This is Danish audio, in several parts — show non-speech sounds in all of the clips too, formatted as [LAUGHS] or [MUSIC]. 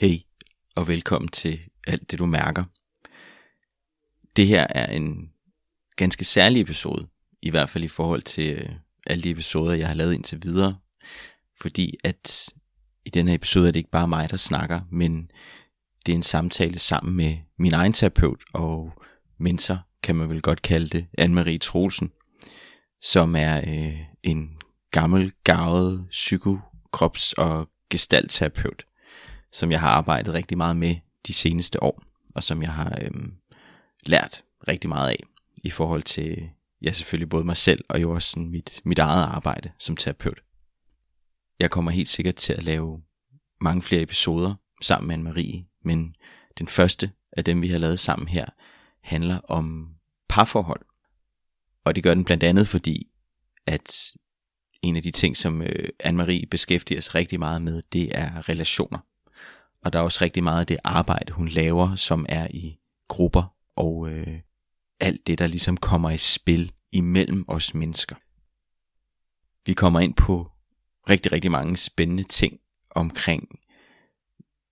Hej og velkommen til alt det du mærker. Det her er en ganske særlig episode, i hvert fald i forhold til øh, alle de episoder, jeg har lavet indtil videre. Fordi at i den her episode er det ikke bare mig, der snakker, men det er en samtale sammen med min egen terapeut og mentor, kan man vel godt kalde det, Anne-Marie Troelsen, som er øh, en gammel, gavet psykokrops- og gestaltterapeut, som jeg har arbejdet rigtig meget med de seneste år, og som jeg har øhm, lært rigtig meget af i forhold til, ja selvfølgelig både mig selv og jo også sådan mit, mit eget arbejde som terapeut. Jeg kommer helt sikkert til at lave mange flere episoder sammen med Anne-Marie, men den første af dem, vi har lavet sammen her, handler om parforhold. Og det gør den blandt andet fordi, at en af de ting, som øh, Anne-Marie beskæftiger sig rigtig meget med, det er relationer. Og der er også rigtig meget af det arbejde, hun laver, som er i grupper og øh, alt det, der ligesom kommer i spil imellem os mennesker. Vi kommer ind på rigtig, rigtig mange spændende ting omkring,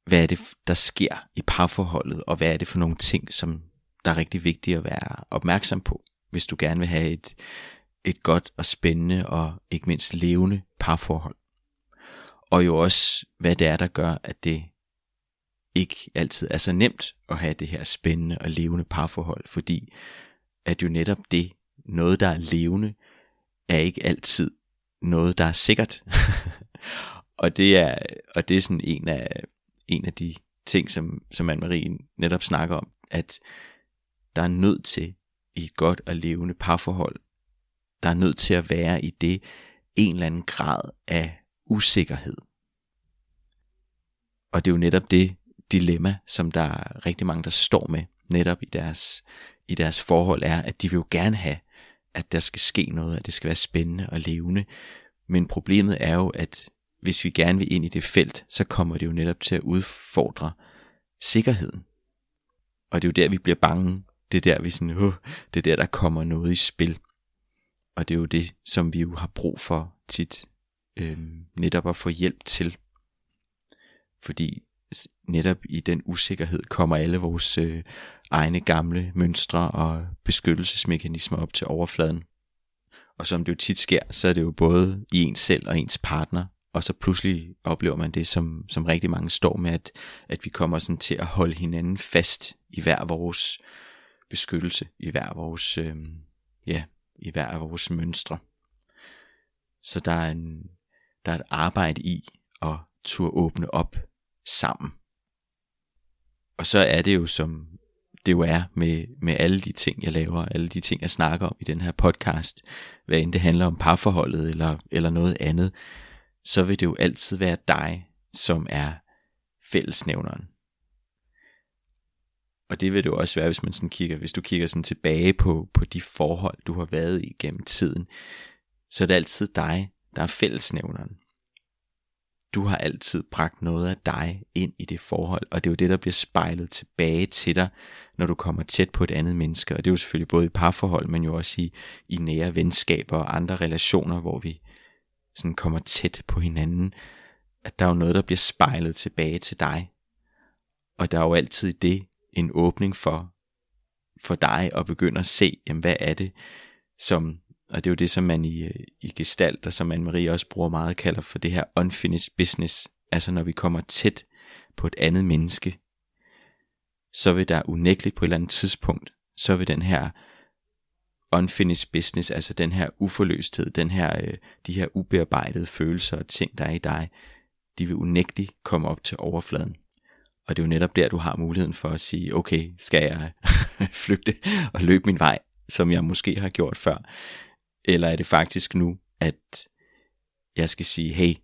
hvad er det, der sker i parforholdet, og hvad er det for nogle ting, som der er rigtig vigtigt at være opmærksom på, hvis du gerne vil have et, et godt og spændende og ikke mindst levende parforhold. Og jo også, hvad det er, der gør, at det ikke altid er så nemt at have det her spændende og levende parforhold, fordi at jo netop det, noget der er levende, er ikke altid noget, der er sikkert. [LAUGHS] og det er, og det er sådan en af, en af de ting, som, som Anne-Marie netop snakker om, at der er nødt til i et godt og levende parforhold, der er nødt til at være i det en eller anden grad af usikkerhed. Og det er jo netop det dilemma, som der er rigtig mange, der står med netop i deres, i deres forhold, er, at de vil jo gerne have, at der skal ske noget, at det skal være spændende og levende. Men problemet er jo, at hvis vi gerne vil ind i det felt, så kommer det jo netop til at udfordre sikkerheden. Og det er jo der, vi bliver bange. Det er der, vi sådan, uh, det er der, der kommer noget i spil. Og det er jo det, som vi jo har brug for tit, øh, netop at få hjælp til. Fordi netop i den usikkerhed kommer alle vores øh, egne gamle mønstre og beskyttelsesmekanismer op til overfladen. Og som det jo tit sker, så er det jo både i ens selv og ens partner, og så pludselig oplever man det, som, som rigtig mange står med, at, at vi kommer sådan til at holde hinanden fast i hver vores beskyttelse, i hver vores, øh, ja, i hver af vores mønstre. Så der er, en, der er et arbejde i at turde åbne op sammen. Og så er det jo som det jo er med, med alle de ting, jeg laver, alle de ting, jeg snakker om i den her podcast, hvad end det handler om parforholdet eller, eller noget andet, så vil det jo altid være dig, som er fællesnævneren. Og det vil det jo også være, hvis man sådan kigger, hvis du kigger sådan tilbage på, på de forhold, du har været i gennem tiden, så er det altid dig, der er fællesnævneren. Du har altid bragt noget af dig ind i det forhold, og det er jo det, der bliver spejlet tilbage til dig, når du kommer tæt på et andet menneske. Og det er jo selvfølgelig både i parforhold, men jo også i, i nære venskaber og andre relationer, hvor vi sådan kommer tæt på hinanden. At der er jo noget, der bliver spejlet tilbage til dig. Og der er jo altid det en åbning for, for dig at begynde at se, jamen, hvad er det, som, og det er jo det, som man i, øh, i gestalt, og som Anne-Marie også bruger meget, kalder for det her unfinished business. Altså når vi kommer tæt på et andet menneske, så vil der unægteligt på et eller andet tidspunkt, så vil den her unfinished business, altså den her uforløsthed, den her, øh, de her ubearbejdede følelser og ting, der er i dig, de vil unægteligt komme op til overfladen. Og det er jo netop der, du har muligheden for at sige, okay, skal jeg [LAUGHS] flygte og løbe min vej, som jeg måske har gjort før? Eller er det faktisk nu, at jeg skal sige, hey,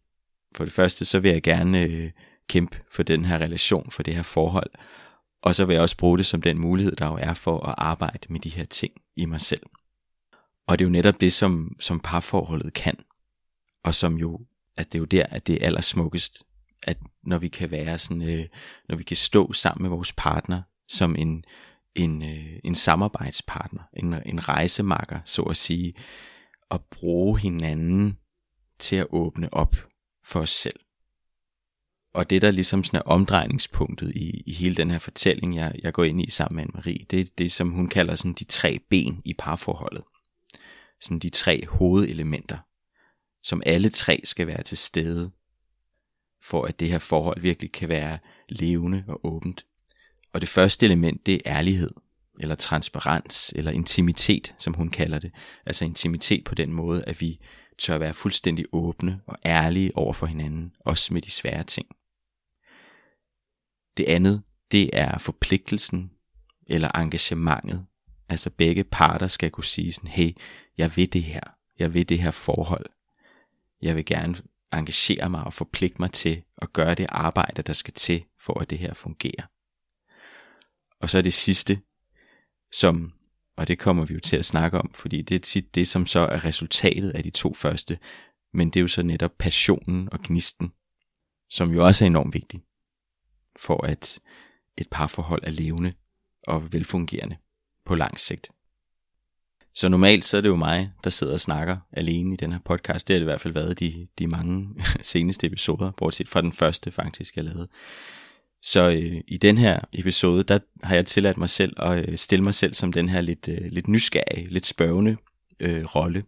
for det første, så vil jeg gerne øh, kæmpe for den her relation, for det her forhold. Og så vil jeg også bruge det som den mulighed, der jo er for at arbejde med de her ting i mig selv. Og det er jo netop det, som, som parforholdet kan. Og som jo, at det er jo der, at det er allersmukkest, at når vi kan være sådan, øh, når vi kan stå sammen med vores partner som en, en, øh, en samarbejdspartner, en, en rejsemakker, så at sige, at bruge hinanden til at åbne op for os selv. og det, der ligesom sådan er omdrejningspunktet i, i hele den her fortælling, jeg, jeg går ind i sammen med Anne-Marie, det er det, som hun kalder sådan de tre ben i parforholdet. Sådan de tre hovedelementer, som alle tre skal være til stede, for at det her forhold virkelig kan være levende og åbent. Og det første element, det er ærlighed, eller transparens, eller intimitet, som hun kalder det. Altså intimitet på den måde, at vi tør være fuldstændig åbne og ærlige over for hinanden, også med de svære ting. Det andet, det er forpligtelsen eller engagementet. Altså begge parter skal kunne sige sådan, hey, jeg vil det her. Jeg vil det her forhold. Jeg vil gerne engagere mig og forpligte mig til at gøre det arbejde, der skal til, for at det her fungerer. Og så er det sidste, som, og det kommer vi jo til at snakke om, fordi det er tit det, som så er resultatet af de to første, men det er jo så netop passionen og gnisten, som jo også er enormt vigtig, for at et parforhold er levende og velfungerende på lang sigt. Så normalt så er det jo mig, der sidder og snakker alene i den her podcast. Det har det i hvert fald været de, de mange [LAUGHS] seneste episoder, bortset fra den første faktisk, jeg lavede. Så øh, i den her episode, der har jeg tilladt mig selv at øh, stille mig selv som den her lidt, øh, lidt nysgerrige, lidt spørgende øh, rolle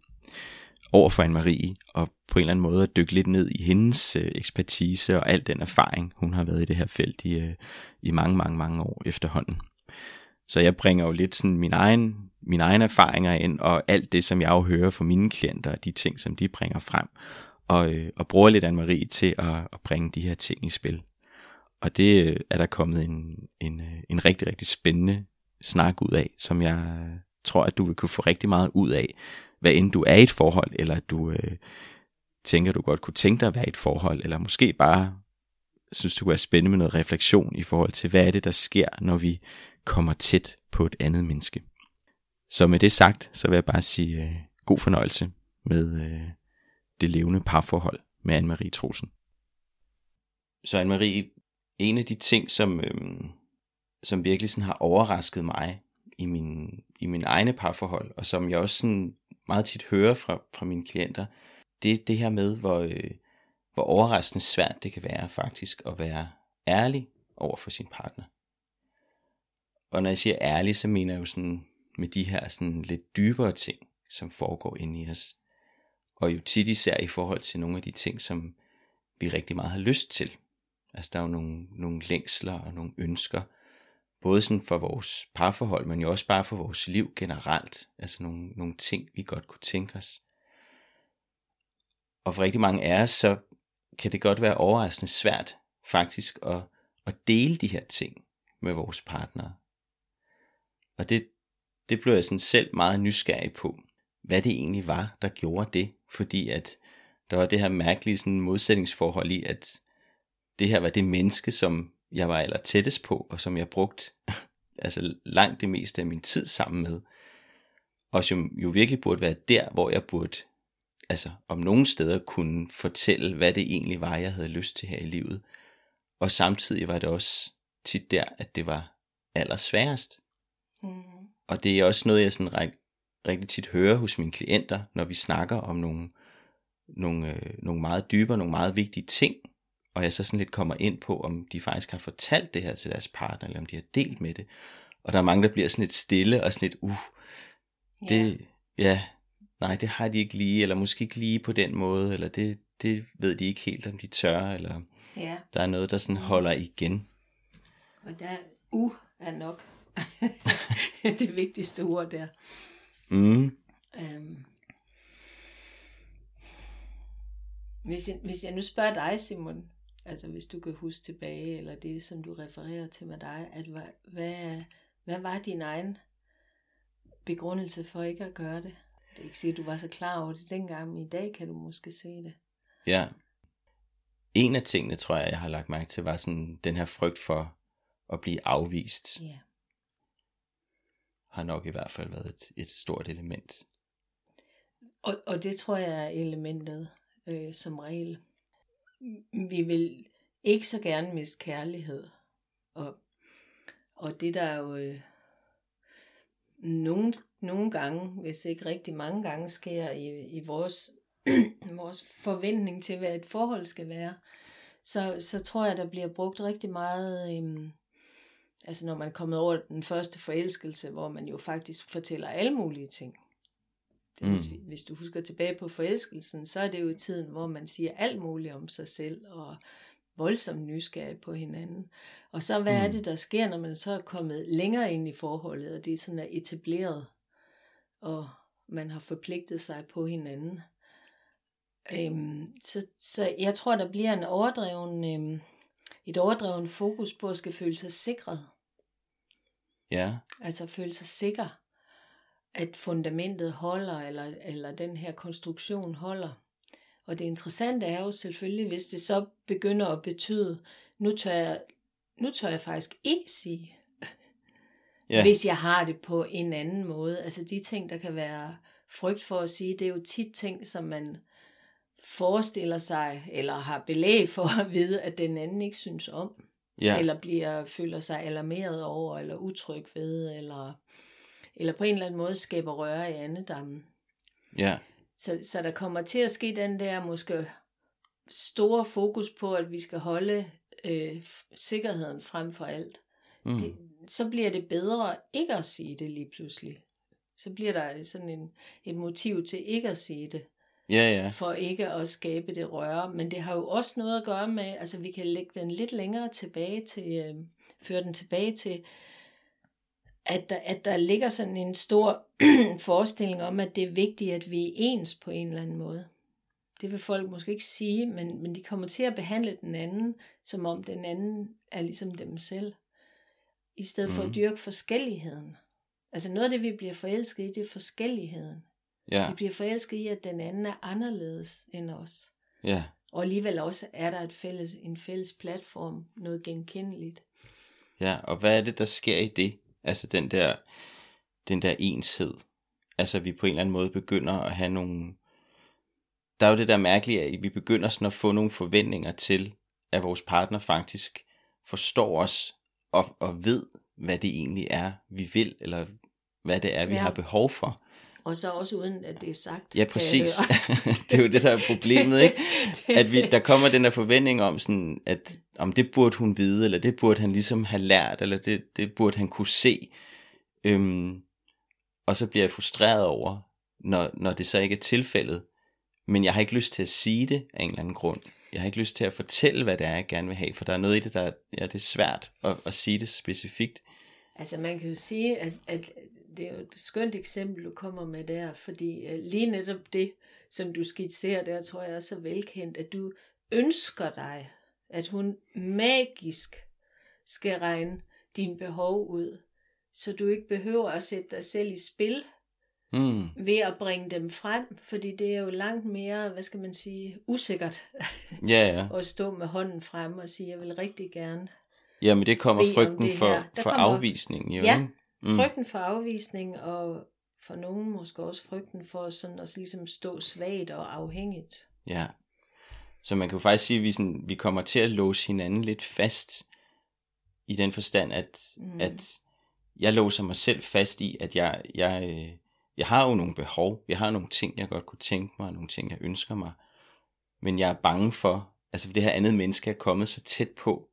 over for Anne-Marie, og på en eller anden måde at dykke lidt ned i hendes øh, ekspertise og al den erfaring, hun har været i det her felt i, øh, i mange, mange, mange år efterhånden. Så jeg bringer jo lidt sådan min egen, mine egne erfaringer ind, og alt det, som jeg jo hører fra mine klienter, og de ting, som de bringer frem, og, øh, og bruger lidt Anne-Marie til at, at bringe de her ting i spil. Og det øh, er der kommet en, en, øh, en rigtig, rigtig spændende snak ud af, som jeg tror, at du vil kunne få rigtig meget ud af, hvad end du er i et forhold, eller at du øh, tænker, du godt kunne tænke dig at være i et forhold, eller måske bare synes, du er spændende med noget refleksion i forhold til, hvad er det, der sker, når vi kommer tæt på et andet menneske. Så med det sagt, så vil jeg bare sige øh, god fornøjelse med øh, det levende parforhold med Anne-Marie Trosen. Så Anne-Marie, en af de ting, som, øhm, som virkelig sådan har overrasket mig i min, i min egne parforhold, og som jeg også sådan meget tit hører fra, fra mine klienter, det er det her med, hvor, øh, hvor overraskende svært det kan være faktisk at være ærlig over for sin partner. Og når jeg siger ærlig, så mener jeg jo sådan med de her sådan lidt dybere ting, som foregår inde i os. Og jo tit især i forhold til nogle af de ting, som vi rigtig meget har lyst til. Altså der er jo nogle, nogle længsler og nogle ønsker, både sådan for vores parforhold, men jo også bare for vores liv generelt. Altså nogle, nogle ting, vi godt kunne tænke os. Og for rigtig mange af os, så kan det godt være overraskende svært faktisk at, at dele de her ting med vores partnere. Og det, det blev jeg sådan selv meget nysgerrig på, hvad det egentlig var, der gjorde det. Fordi at der var det her mærkelige sådan modsætningsforhold i, at det her var det menneske, som jeg var aller tættest på, og som jeg brugte [LAUGHS] altså langt det meste af min tid sammen med. Og som jo virkelig burde være der, hvor jeg burde, altså om nogle steder kunne fortælle, hvad det egentlig var, jeg havde lyst til her i livet. Og samtidig var det også tit der, at det var allersværest. Mm. Og det er også noget, jeg sådan rigtig, rigtig tit hører hos mine klienter, når vi snakker om nogle, nogle, øh, nogle meget dybere, nogle meget vigtige ting, og jeg så sådan lidt kommer ind på, om de faktisk har fortalt det her til deres partner, eller om de har delt med det. Og der er mange, der bliver sådan lidt stille, og sådan lidt, uh, det, ja. ja, nej, det har de ikke lige, eller måske ikke lige på den måde, eller det, det ved de ikke helt, om de tør, eller ja. der er noget, der sådan holder igen. Og der, uh, er nok [LAUGHS] det vigtigste ord der. Mm. Øhm. Hvis jeg, hvis jeg nu spørger dig, Simon, altså hvis du kan huske tilbage, eller det, som du refererer til med dig, at hvad, hvad, hvad var din egen begrundelse for ikke at gøre det? Det er ikke sikkert, at du var så klar over det dengang, men i dag kan du måske se det. Ja. En af tingene, tror jeg, jeg har lagt mærke til, var sådan den her frygt for at blive afvist. Ja. Har nok i hvert fald været et, et stort element. Og, og det tror jeg er elementet øh, som regel vi vil ikke så gerne miste kærlighed. Og, og det der jo øh, nogle, nogle gange, hvis ikke rigtig mange gange, sker i, i vores, [CLEARS THROAT] vores forventning til, hvad et forhold skal være, så, så tror jeg, der bliver brugt rigtig meget, Øh, altså når man er kommet over den første forelskelse, hvor man jo faktisk fortæller alle mulige ting. Det, hvis, vi, hvis du husker tilbage på forelskelsen, så er det jo tiden, hvor man siger alt muligt om sig selv, og voldsomt nysgerrig på hinanden. Og så hvad mm. er det, der sker, når man så er kommet længere ind i forholdet, og det er sådan er etableret, og man har forpligtet sig på hinanden. Øhm, så, så jeg tror, der bliver en overdreven, øhm, et overdreven fokus på at skal føle sig sikret. Ja. Altså føle sig sikker, at fundamentet holder, eller, eller den her konstruktion holder. Og det interessante er jo selvfølgelig, hvis det så begynder at betyde, nu tør jeg, nu tør jeg faktisk ikke sige, [LAUGHS] ja. hvis jeg har det på en anden måde. Altså de ting, der kan være frygt for at sige, det er jo tit ting, som man forestiller sig, eller har belæg for at vide, at den anden ikke synes om. Ja. Eller bliver, føler sig alarmeret over, eller utryg ved, eller, eller på en eller anden måde skaber røre i andedammen. Ja. Så, så der kommer til at ske den der måske store fokus på, at vi skal holde øh, sikkerheden frem for alt. Mm. Det, så bliver det bedre ikke at sige det lige pludselig. Så bliver der sådan en, et motiv til ikke at sige det. Ja, ja. For ikke at skabe det røre. Men det har jo også noget at gøre med, altså vi kan lægge den lidt længere tilbage til, øh, føre den tilbage til, at der, at der ligger sådan en stor [CLEARS THROAT] forestilling om, at det er vigtigt, at vi er ens på en eller anden måde. Det vil folk måske ikke sige, men, men de kommer til at behandle den anden, som om den anden er ligesom dem selv. I stedet mm. for at mhm. dyrke forskelligheden. Altså noget af det, vi bliver forelsket i, det er forskelligheden. Ja. Vi bliver forelsket i, at den anden er anderledes end os. Ja. Og alligevel også er der et fælles, en fælles platform, noget genkendeligt. Ja, og hvad er det, der sker i det? Altså den der, den der enshed. Altså vi på en eller anden måde begynder at have nogle... Der er jo det der mærkelige, at vi begynder sådan at få nogle forventninger til, at vores partner faktisk forstår os og, og ved, hvad det egentlig er, vi vil, eller hvad det er, vi ja. har behov for. Og så også uden, at det er sagt. Ja, præcis. [LAUGHS] det er jo det, der er problemet, ikke? [LAUGHS] At vi, der kommer den der forventning om, sådan, at om det burde hun vide, eller det burde han ligesom have lært, eller det, det burde han kunne se. Øhm, og så bliver jeg frustreret over, når, når det så ikke er tilfældet. Men jeg har ikke lyst til at sige det af en eller anden grund. Jeg har ikke lyst til at fortælle, hvad det er, jeg gerne vil have, for der er noget i det, der ja, det er svært at, at sige det specifikt. Altså man kan jo sige, at, at det er jo et skønt eksempel, du kommer med der, fordi uh, lige netop det, som du skitserer der, tror jeg er så velkendt, at du ønsker dig, at hun magisk skal regne dine behov ud, så du ikke behøver at sætte dig selv i spil mm. ved at bringe dem frem, fordi det er jo langt mere, hvad skal man sige, usikkert [LAUGHS] ja, ja. at stå med hånden frem og sige, jeg vil rigtig gerne Ja, men det kommer frygten for, for kommer, afvisning. Jo, ja, mm. frygten for afvisning, og for nogen måske også frygten for sådan at ligesom stå svagt og afhængigt. Ja, så man kan jo faktisk sige, at vi, sådan, vi kommer til at låse hinanden lidt fast i den forstand, at, mm. at jeg låser mig selv fast i, at jeg, jeg, øh, jeg har jo nogle behov, jeg har nogle ting, jeg godt kunne tænke mig, nogle ting, jeg ønsker mig, men jeg er bange for, altså for det her andet menneske er kommet så tæt på,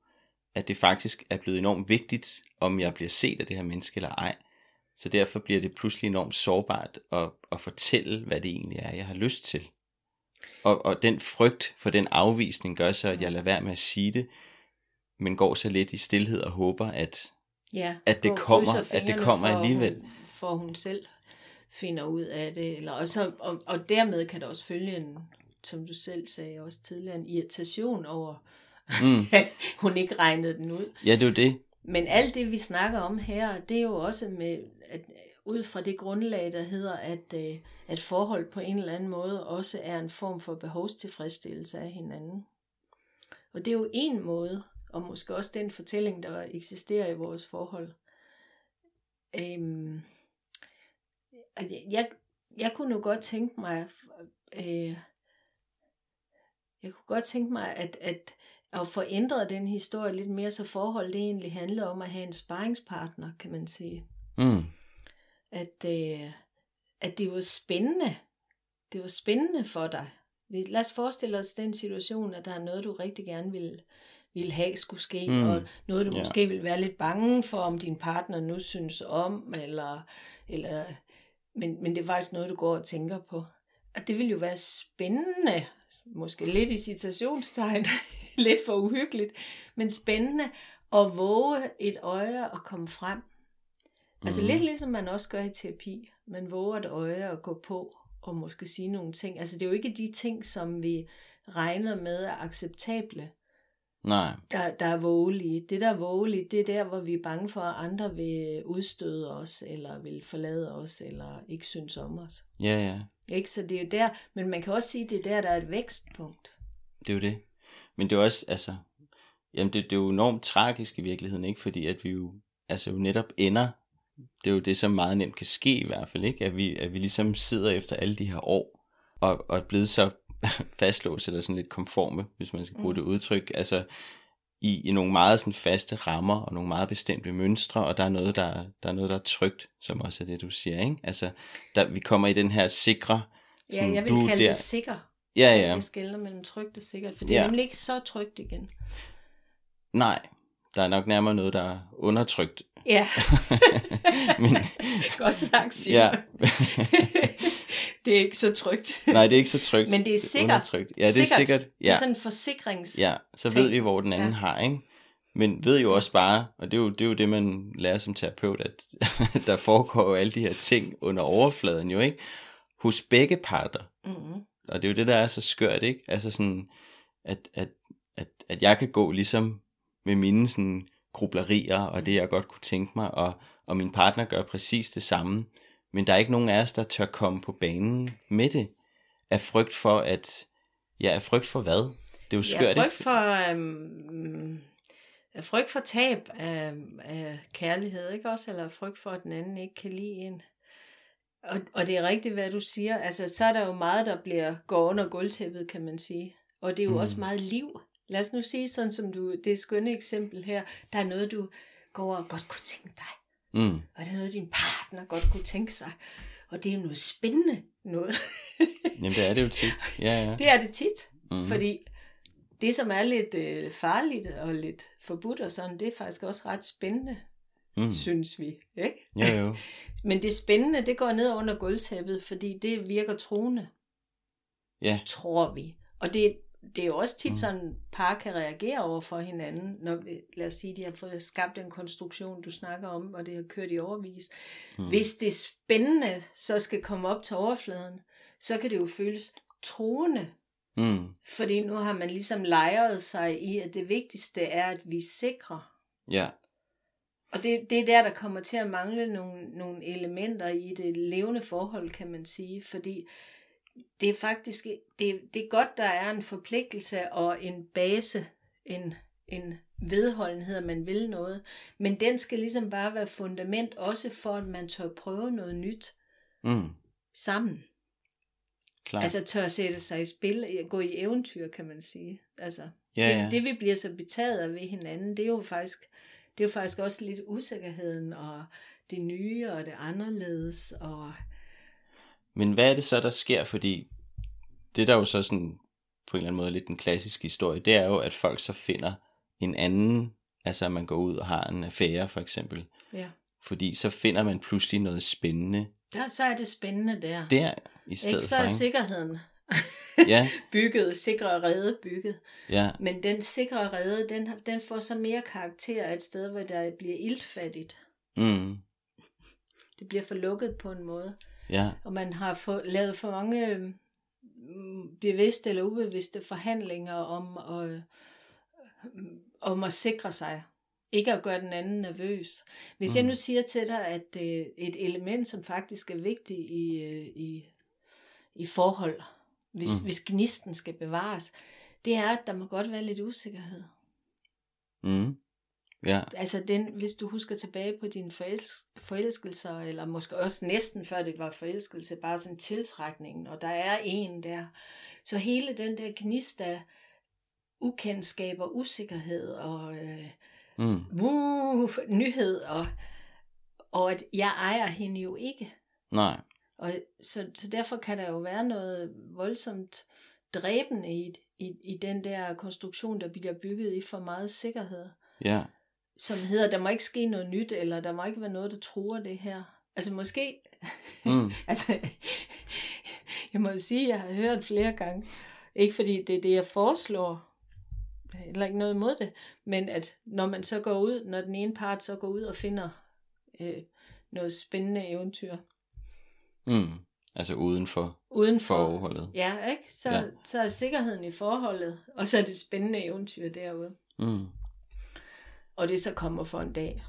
at det faktisk er blevet enormt vigtigt, om jeg bliver set af det her menneske eller ej. Så derfor bliver det pludselig enormt sårbart at, at fortælle, hvad det egentlig er, jeg har lyst til. Og, og den frygt for den afvisning gør så, at jeg lader være med at sige det, men går så lidt i stillhed og håber, at, ja, at det kommer, at det kommer for alligevel. Hun, for hun selv finder ud af det. Eller også, og, og dermed kan der også følge en, som du selv sagde også tidligere, en irritation over, mm. [LAUGHS] at hun ikke regnede den ud. Ja, det er jo det. Men alt det, vi snakker om her, det er jo også med, at ud fra det grundlag, der hedder, at, øh, at forhold på en eller anden måde også er en form for behovstilfredsstillelse af hinanden. Og det er jo en måde, og måske også den fortælling, der eksisterer i vores forhold. Øhm, jeg, jeg kunne nu godt tænke mig, øh, jeg kunne godt tænke mig, at, at, at få ændret den historie lidt mere, så forhold det egentlig handler om at have en sparringspartner, kan man sige. Mm. At, øh, at det var spændende. Det var spændende for dig, Lad os forestille os den situation, at der er noget, du rigtig gerne vil, vil have skulle ske, Mm. og noget, du ja. måske vil være lidt bange for, om din partner nu synes om, eller, eller men, men det er faktisk noget, du går og tænker på. Og det vil jo være spændende, måske lidt i citationstegn, [LAUGHS] lidt for uhyggeligt, men spændende at våge et øje og komme frem. Altså Mhm. lidt ligesom man også gør i terapi. Man våger et øje og gå på og måske sige nogle ting. Altså det er jo ikke de ting, som vi regner med er acceptable, Nej, der, der er vågelige. Det, der er vågelige, det er der, hvor vi er bange for, at andre vil udstøde os, eller vil forlade os, eller ikke synes om os. ja, ja. Ikke? Så det er jo der, men man kan også sige, at det er der, der er et vækstpunkt. Det er jo det. Men det er også, altså, jamen det, det er jo enormt tragisk i virkeligheden, ikke? Fordi at vi jo, altså jo netop ender, det er jo det, som meget nemt kan ske i hvert fald, ikke? At vi, at vi ligesom sidder efter alle de her år, og, og er blevet så [LAUGHS] fastlåst, eller sådan lidt konforme, hvis man skal bruge Mm. det udtryk, altså i, i nogle meget sådan faste rammer, og nogle meget bestemte mønstre, og der er noget, der, der er noget, der er trygt, som også er det, du siger, ikke? Altså, der, vi kommer i den her sikre, Ja, sådan, jeg vil du kalde der. det sikker. Ja, ja. Jeg skælder mellem trygt og sikkert, for det er Ja. nemlig ikke så trygt igen. Nej, der er nok nærmere noget, der er undertrykt. Ja, [LAUGHS] [LAUGHS] Men, godt sagt, Simon. ja. [LAUGHS] det er ikke så trygt. Nej, det er ikke så trygt. Men det er sikkert. Undertrykt. Ja, det er sikkert. Det er Ja, sådan en forsikrings... ja. så ting. ved vi, hvor den anden Ja. har, ikke? Men ved jo også bare, og det er jo det, er jo det man lærer som terapeut, at der foregår jo alle de her ting under overfladen jo, ikke? Hos begge parter. Mm-hmm. Og det er jo det, der er så skørt, ikke? Altså sådan, at, at, at, at jeg kan gå ligesom med mine sådan grublerier, og det jeg godt kunne tænke mig, og, og min partner gør præcis det samme. Men der er ikke nogen af os, der tør komme på banen med det. Af frygt for, at... Ja, af frygt for hvad? Det er jo skørt, Ja, frygt ikke? for, øhm, frygt for tab af, af kærlighed, ikke også? Eller frygt for, at den anden ikke kan lide en. Og, og det er rigtigt, hvad du siger. Altså, så er der jo meget, der bliver går under gulvtæppet, kan man sige. Og det er jo Mm. også meget liv. Lad os nu sige sådan, som du, det skønne eksempel her. Der er noget, du går og godt kunne tænke dig. Mm. Og det er noget, din partner godt kunne tænke sig. Og det er jo noget spændende noget. Jamen, det er det jo tit. Ja, ja. det er det tit. Mm. Fordi det, som er lidt øh, farligt og lidt forbudt og sådan, det er faktisk også ret spændende, Mm. synes vi. Ikke? Jo, jo. [LAUGHS] Men det spændende, det går ned under gulvtæppet, fordi det virker truende, Ja. tror vi. Og det, det er jo også tit Mm. sådan, par kan reagere over for hinanden, når, vi- lad os sige, de har fået skabt en konstruktion, du snakker om, og det har kørt i overvis. Mm. Hvis det spændende så skal komme op til overfladen, så kan det jo føles truende, Mm. fordi nu har man ligesom lejret sig i, at det vigtigste er, at vi sikrer. Ja. Og det, det er der, der kommer til at mangle nogle, nogle elementer i det levende forhold, kan man sige. Fordi det er faktisk det, det er godt, der er en forpligtelse og en base, en, en vedholdenhed, at man vil noget. Men den skal ligesom bare være fundament også for, at man tør prøve noget nyt Mm. sammen. Klar. Altså tør sætte sig i spil, gå i eventyr, kan man sige. Altså, ja, ja. det, det vi bliver så betaget af ved hinanden, det er jo faktisk, det er jo faktisk også lidt usikkerheden og det nye og det anderledes. Og, Men hvad er det så, der sker? Fordi det der er jo så sådan på en eller anden måde lidt den klassiske historie, det er jo, at folk så finder en anden, altså at man går ud og har en affære for eksempel. ja. Fordi så finder man pludselig noget spændende Der, så er det spændende der. der i stedet ikke? Så for. er Ikke? sikkerheden [LAUGHS] Ja, bygget, sikre rede bygget. ja, Men den sikre rede, den, den får så mere karakter af et sted, hvor der bliver iltfattigt. mm, Det bliver for lukket på en måde. ja, Og man har få, lavet for mange øh, bevidste eller ubevidste forhandlinger om, at, om at sikre sig. Ikke at gøre den anden nervøs. Hvis mm. jeg nu siger til dig, at øh, et element, som faktisk er vigtigt i, øh, i, i forhold, hvis, Mm. hvis gnisten skal bevares, det er, at der må godt være lidt usikkerhed. mm, ja, Altså den, hvis du husker tilbage på dine forelsk- forelskelser, eller måske også næsten før det var forelskelse, bare sådan tiltrækningen, og der er en der. Så hele den der gnist af ukendskab og usikkerhed og øh, mm, uh, nyhed, og, og at jeg ejer hende jo ikke. nej, Og så, så derfor kan der jo være noget voldsomt dræbende i, i, i den der konstruktion, der bliver bygget i for meget sikkerhed. Ja. Som hedder, der må ikke ske noget nyt, eller der må ikke være noget, der truer det her. Altså måske, Mm. [LAUGHS] altså, jeg må sige, jeg har hørt flere gange, ikke fordi det er det, jeg foreslår, eller ikke noget imod det, men at når man så går ud, når den ene part så går ud og finder øh, noget spændende eventyr, Mm. Altså uden for uden for, forholdet. ja, ikke? Så, Ja. så er sikkerheden i forholdet, og så er det spændende eventyr derude. Mm. og det så kommer for en dag.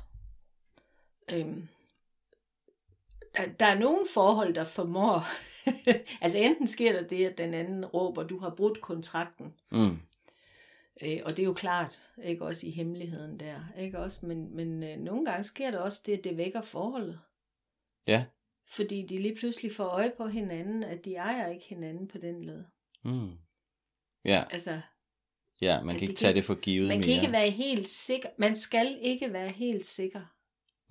Øhm, der, der er nogle forhold, der formår. [LAUGHS] altså enten sker der det, at den anden råber, du har brudt kontrakten. Mm. Øh, og det er jo klart, ikke også i hemmeligheden der. Ikke også? Men, men øh, nogle gange sker der også det, at det vækker forholdet. Ja. Fordi de lige pludselig får øje på hinanden, at de ejer ikke hinanden på den led. Mm. Ja, Altså, ja, man kan ikke kan- tage det for givet man mere. kan ikke være helt sikker. Man skal ikke være helt sikker.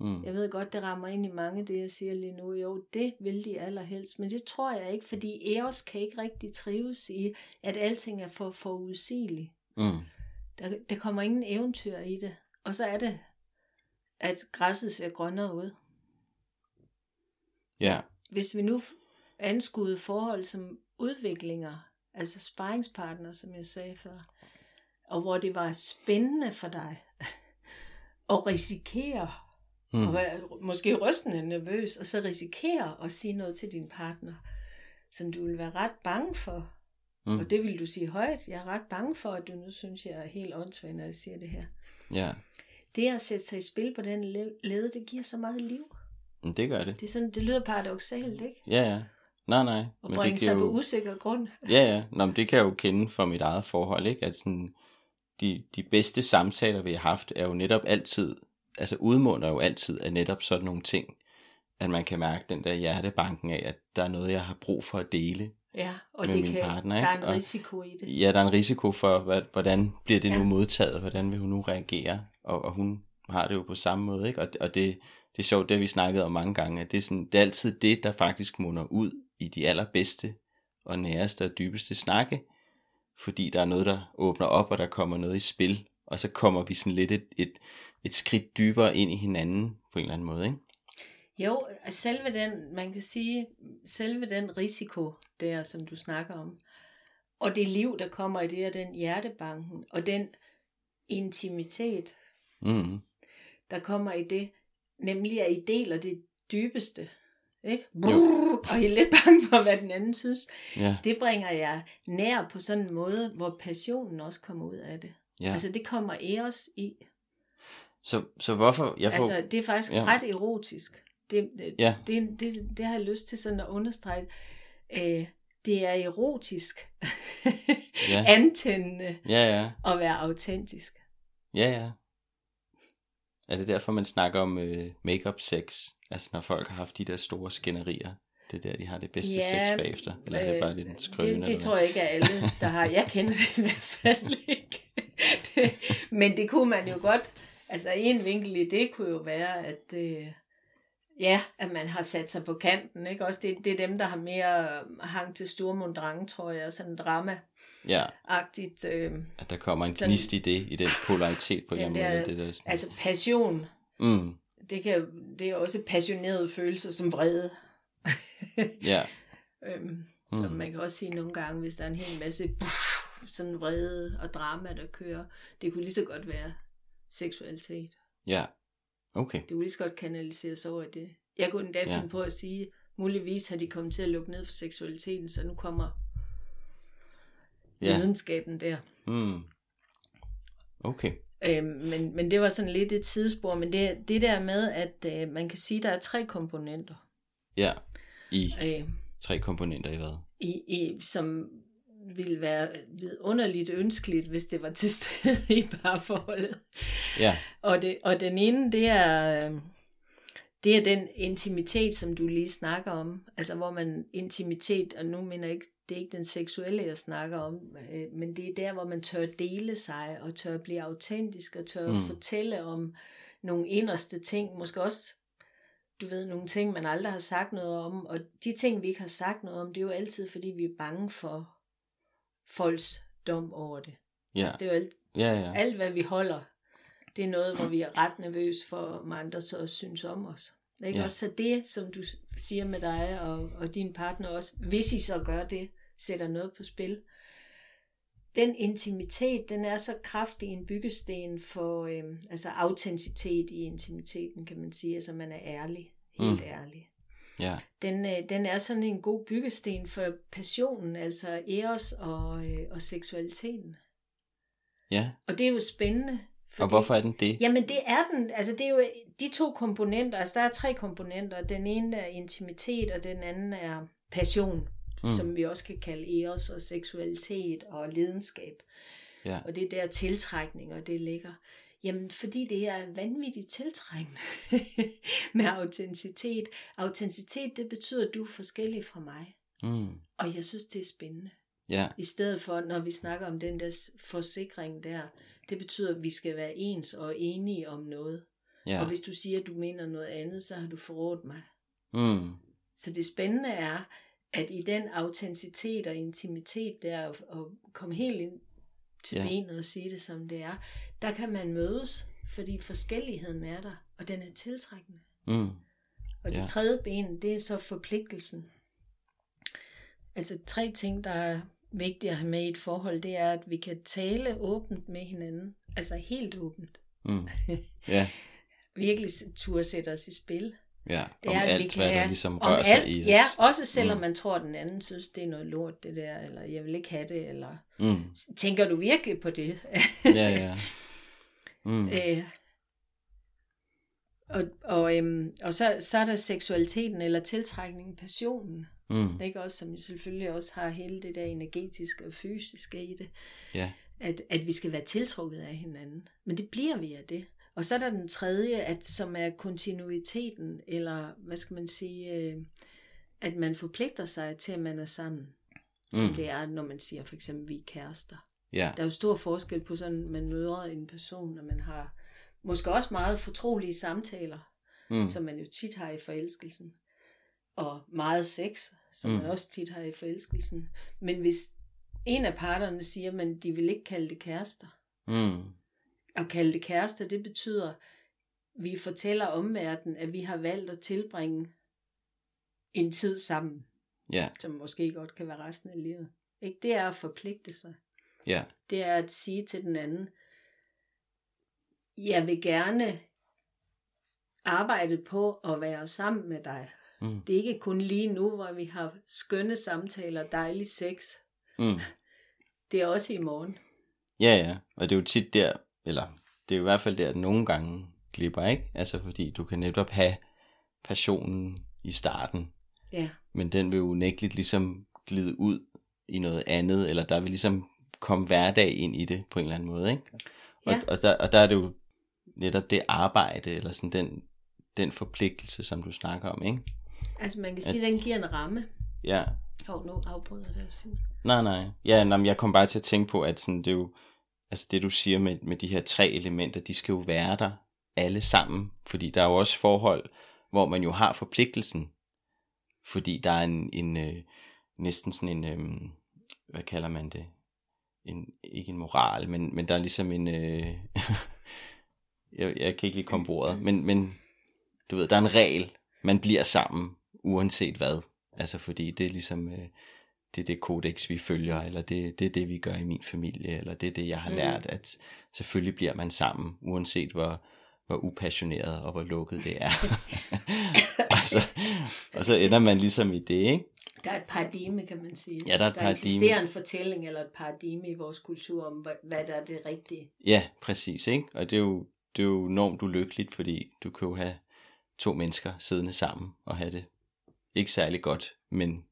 mm. Jeg ved godt, det rammer ind i mange, det jeg siger lige nu. Jo, det vil de allerhelst, men det tror jeg ikke, fordi Eros kan ikke rigtig trives i, at alting er for forudsigeligt. Mm. Der, der kommer ingen eventyr i det. Og så er det, at græsset ser grønnere ud. Ja, Hvis vi nu anskuede forhold som udviklinger, altså sparringspartner, som jeg sagde før, og hvor det var spændende for dig at risikere mm. og være måske rystende nervøs, og så risikere at sige noget til din partner, som du vil være ret bange for. Mm. Og det vil du sige højt. Jeg er ret bange for, at du nu synes, jeg er helt åndssvagt, når jeg siger det her. ja. Det at sætte sig i spil på den le- led, det giver så meget liv. Men det gør det. Det, er sådan, det lyder paradoxalt, ikke? Ja, ja. Nej, nej. At Men bringe det sig kan på jo... usikker grund. [LAUGHS] Ja, ja. Nå, men det kan jeg jo kende fra mit eget forhold, ikke? At sådan, de, de bedste samtaler, vi har haft, er jo netop altid, altså udmunder jo altid af netop sådan nogle ting, at man kan mærke den der hjertebanken af, at der er noget, jeg har brug for at dele. Ja, og Med det min kan, partner, der er ikke? en Og- risiko i det. Ja, der er en risiko for, hvad, hvordan bliver det nu Ja. modtaget, hvordan vil hun nu reagere, og, og hun har det jo på samme måde, ikke? Og, og det, det er sjovt, det har vi snakket om mange gange, at det er, sådan, det er altid det, der faktisk munder ud i de allerbedste og næreste og dybeste snakke, fordi der er noget, der åbner op, og der kommer noget i spil, og så kommer vi sådan lidt et, et, et skridt dybere ind i hinanden på en eller anden måde, ikke? Jo, selve den, man kan sige, selve den risiko der, som du snakker om, og det liv, der kommer i det, og den hjertebanken, og den intimitet, Mm. der kommer i det, nemlig at I deler det dybeste, ikke? Jo. Og I er lidt bange for, hvad den anden synes. Ja, Det bringer jeg nær på sådan en måde, hvor passionen også kommer ud af det. ja. Altså, det kommer Eros i. Så, så hvorfor, jeg får, Altså, det er faktisk Ja. ja. ret erotisk. Det, det, Ja. det, det, det har jeg lyst til sådan at understrege. Øh, det er erotisk, Ja. [LAUGHS] antændende ja, ja. at være autentisk. Ja, ja. Er det derfor, man snakker om øh, make-up sex? Altså når folk har haft de der store skænderier. Det er der, de har det bedste Ja, sex bagefter. Eller er det bare lidt en skrøne? det, det tror jeg ikke er alle, der har. Jeg kender det i hvert fald ikke. [LAUGHS] Det, men det kunne man jo godt. Altså en vinkel i det kunne jo være, at øh, ja, at man har sat sig på kanten. Ikke? Også det, det er dem, der har mere hang til Sturmundrang, tror jeg. Sådan drama-agtigt. Ja, Øh, at der kommer en Sådan- gnist i det, i den polaritet på en Den der- måde. Det der sådan, altså passion. mm, Det, kan, det er også passionerede følelser som vrede. [LAUGHS] ja, Øhm, Så mm, man kan også sige nogle gange, hvis der er en hel masse sådan vrede og drama, der kører, det kunne lige så godt være seksualitet. ja. Okay, Det kunne lige så godt kanaliseres over i det. Jeg kunne endda Ja. finde på at sige, muligvis har de kommet til at lukke ned for seksualiteten, så nu kommer ja. videnskaben der. Mm. Okay, Øhm, men, men det var sådan lidt et sidespor, men det, det der med, at øh, man kan sige, at der er tre komponenter, ja. I øh, tre komponenter i hvad? i, i, som ville være underligt ønskeligt, hvis det var til stede [LAUGHS] i parforholdet. Ja, Og, det, og den ene, det er, øh, det er den intimitet, som du lige snakker om. Altså hvor man intimitet, og nu mener jeg ikke, det er ikke den seksuelle, jeg snakker om, øh, men det er der, hvor man tør dele sig, og tør blive autentisk, og tør mm. fortælle om nogle inderste ting, måske også, du ved, nogle ting, man aldrig har sagt noget om, og de ting, vi ikke har sagt noget om, det er jo altid, fordi vi er bange for folks dom over det. Ja, Altså, det er jo alt, ja, ja. alt, hvad vi holder, det er noget, hvor vi er ret nervøse for, om andre så synes om os. Ikke? Ja. Også så det, som du siger med dig og, og din partner også, hvis I så gør det, sætter noget på spil. Den intimitet, den er så kraftig en byggesten for øhm, altså autenticitet i intimiteten, kan man sige. Altså man er ærlig, helt mm. ærlig. Ja. Den, øh, den er sådan en god byggesten for passionen, altså eros og, øh, og seksualiteten. ja. Og det er jo spændende. Og hvorfor er den det? Jamen det er den, altså det er jo de to komponenter, altså der er tre komponenter. Den ene er intimitet, og den anden er passion, Mm. som vi også kan kalde eros og seksualitet og lidenskab. Ja. Og det er der tiltrækning, og det ligger. Jamen, fordi det er vanvittigt tiltrækkende [LAUGHS] med autenticitet. Autenticitet, det betyder, at du er forskellig fra mig. Mm. Og jeg synes, det er spændende. Ja, I stedet for, når vi snakker om den der forsikring der, det betyder, at vi skal være ens og enige om noget. Ja. Og hvis du siger, at du mener noget andet, så har du forrådt mig. Mm. Så det spændende er, at i den autenticitet og intimitet der, og komme helt ind til Ja. benet og sige det som det er, der kan man mødes, fordi forskelligheden er der, og den er tiltrækkende. Mm. Og det Ja. tredje ben, det er så forpligtelsen. Altså tre ting, der er vigtige at have med i et forhold, det er, at vi kan tale åbent med hinanden. Altså helt åbent. Mm. [LAUGHS] Ja, Virkelig turde sætte os i spil. Ja. Det Om er, alt, kan hvad der ligesom om rører sig alt, i os. Ja, også selvom Mm. man tror, at den anden synes, det er noget lort, det der, eller jeg vil ikke have det, eller Mm. tænker du virkelig på det? Ja, ja. [LAUGHS] Mm. Øh, og og, øhm, og så, så er der seksualiteten eller tiltrækningen, passionen, Mm. ikke også, som selvfølgelig også har hele det der energetiske og fysiske i det, Ja. at, at vi skal være tiltrukket af hinanden. Men det bliver vi af det. Og så er der den tredje, at, som er kontinuiteten, eller hvad skal man sige, øh, at man forpligter sig til, at man er sammen. Som Mm. det er, når man siger for eksempel, vi er kærester. Ja. Der er jo stor forskel på sådan, man møder en person, og man har måske også meget fortrolige samtaler, Mm. som man jo tit har i forelskelsen. Og meget sex, som mm. man også tit har i forelskelsen. Men hvis en af parterne siger, at de vil ikke kalde det kærester, Mm. At kalde det kærester, det betyder, vi fortæller omverdenen, at vi har valgt at tilbringe en tid sammen, Ja. som måske godt kan være resten af livet. Ikke? Det er at forpligte sig. Ja. Det er at sige til den anden, jeg vil gerne arbejde på at være sammen med dig. Mm. Det er ikke kun lige nu, hvor vi har skønne samtaler, dejlig sex. Mm. Det er også i morgen. Ja, ja. Og det er jo tit der, eller det er i hvert fald der, at nogle gange glipper, ikke? Altså fordi du kan netop have passionen i starten, Ja. men den vil jo unægteligt ligesom glide ud i noget andet, eller der vil ligesom komme hverdag ind i det på en eller anden måde, ikke? Og, Ja. og, der, og der er det jo netop det arbejde, eller sådan den, den forpligtelse, som du snakker om, ikke? Altså man kan sige, at den giver en ramme. Ja, Hov, nu afbryder det. Simon. Nej, nej. Ja, nej, jeg kom bare til at tænke på, at sådan, det er jo, altså det du siger med, med de her tre elementer, de skal jo være der alle sammen, fordi der er jo også forhold, hvor man jo har forpligtelsen, fordi der er en, en øh, næsten sådan en, øh, hvad kalder man det, en, ikke en moral, men, men der er ligesom en, øh, [LAUGHS] jeg, jeg kan ikke lige komme på ordet, men, men du ved, der er en regel, man bliver sammen, uanset hvad, altså fordi det er ligesom, øh, det er det kodex, vi følger, eller det, det er det, vi gør i min familie, eller det er det, jeg har Mm. lært, at selvfølgelig bliver man sammen, uanset hvor, hvor upassioneret og hvor lukket det er. [LAUGHS] og, så, og så ender man ligesom i det, ikke? Der er et paradigme, kan man sige. Ja, der er et der paradigme. eksisterer en fortælling eller et paradigme i vores kultur om, hvad, hvad der er det rigtige. Ja, præcis, ikke? Og det er jo, det er jo enormt ulykkeligt, fordi du kan jo have to mennesker siddende sammen og have det ikke særlig godt, men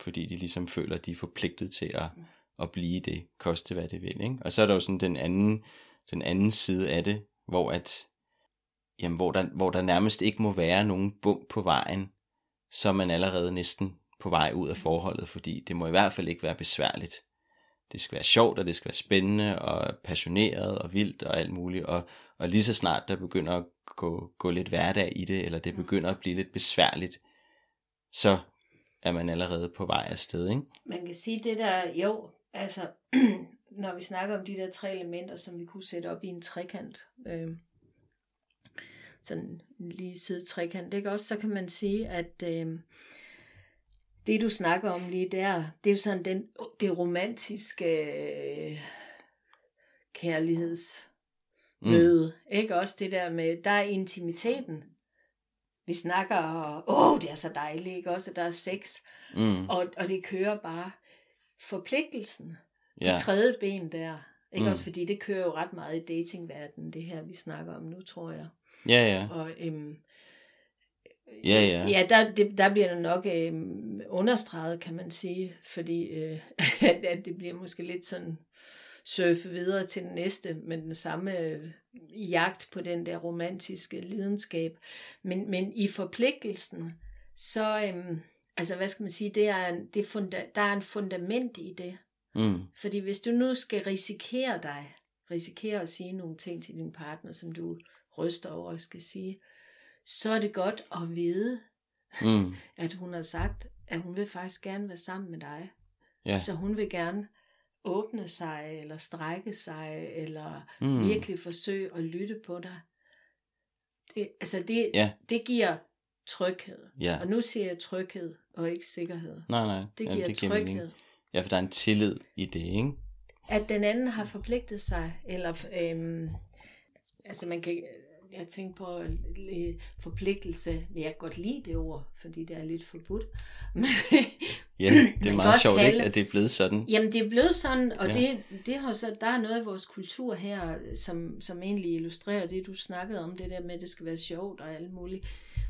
fordi de ligesom føler, at de er forpligtet til at, at blive det, koste hvad det vil, ikke? Og så er der jo sådan den anden, den anden side af det, hvor at, jamen, hvor der, hvor der nærmest ikke må være nogen bump på vejen, så er man allerede næsten på vej ud af forholdet, fordi det må i hvert fald ikke være besværligt. Det skal være sjovt, og det skal være spændende, og passioneret, og vildt, og alt muligt. Og, og lige så snart der begynder at gå, gå lidt hverdag i det, eller det begynder at blive lidt besværligt, så er man allerede på vej afsted, ikke? Man kan sige det der, jo, altså, [CLEARS THROAT] når vi snakker om de der tre elementer, som vi kunne sætte op i en trekant, øh, sådan en lige side trekant, ikke også, så kan man sige, at øh, det du snakker om lige der, det er jo sådan den, det romantiske øh, kærlighedsmøde, mm. ikke også det der med, der er intimiteten, vi snakker, åh, oh, det er så dejligt, ikke også, at der er sex, mm. og, og det kører bare forpligtelsen, ja. det tredje ben der, ikke mm. også fordi det kører jo ret meget i datingverdenen, det her vi snakker om nu, tror jeg. Ja, ja. Og øhm, Ja, ja. Ja, der, det, der bliver det nok øhm, understreget, kan man sige, fordi øh, [LAUGHS] at, at det bliver måske lidt sådan surfe videre til den næste, med den samme øh, jagt på den der romantiske lidenskab. Men, men i forpligtelsen, så, øhm, altså hvad skal man sige, det er en, det funda, der er en fundament i det. Mm. Fordi hvis du nu skal risikere dig, risikere at sige nogle ting til din partner, som du ryster over og skal sige, så er det godt at vide, mm. [LAUGHS] at hun har sagt, at hun vil faktisk gerne være sammen med dig. Ja. Så hun vil gerne åbne sig, eller strække sig, eller mm. virkelig forsøge at lytte på dig. Det, altså det, ja. det giver tryghed. Ja. Og nu siger jeg tryghed, og ikke sikkerhed. Nej, nej. Det giver, ja, det giver tryghed. Mening. Ja, for der er en tillid i det, ikke? At den anden har forpligtet sig, eller øhm, altså man kan, jeg tænkte på forpligtelse. Jeg kan godt lide det ord, fordi det er lidt forbudt. [LAUGHS] ja, det er meget sjovt, kalde, ikke, at det er blevet sådan. Jamen, det er blevet sådan, og ja. det, det har så, der er noget i vores kultur her, som, som egentlig illustrerer det, du snakkede om, det der med, at det skal være sjovt og alt muligt.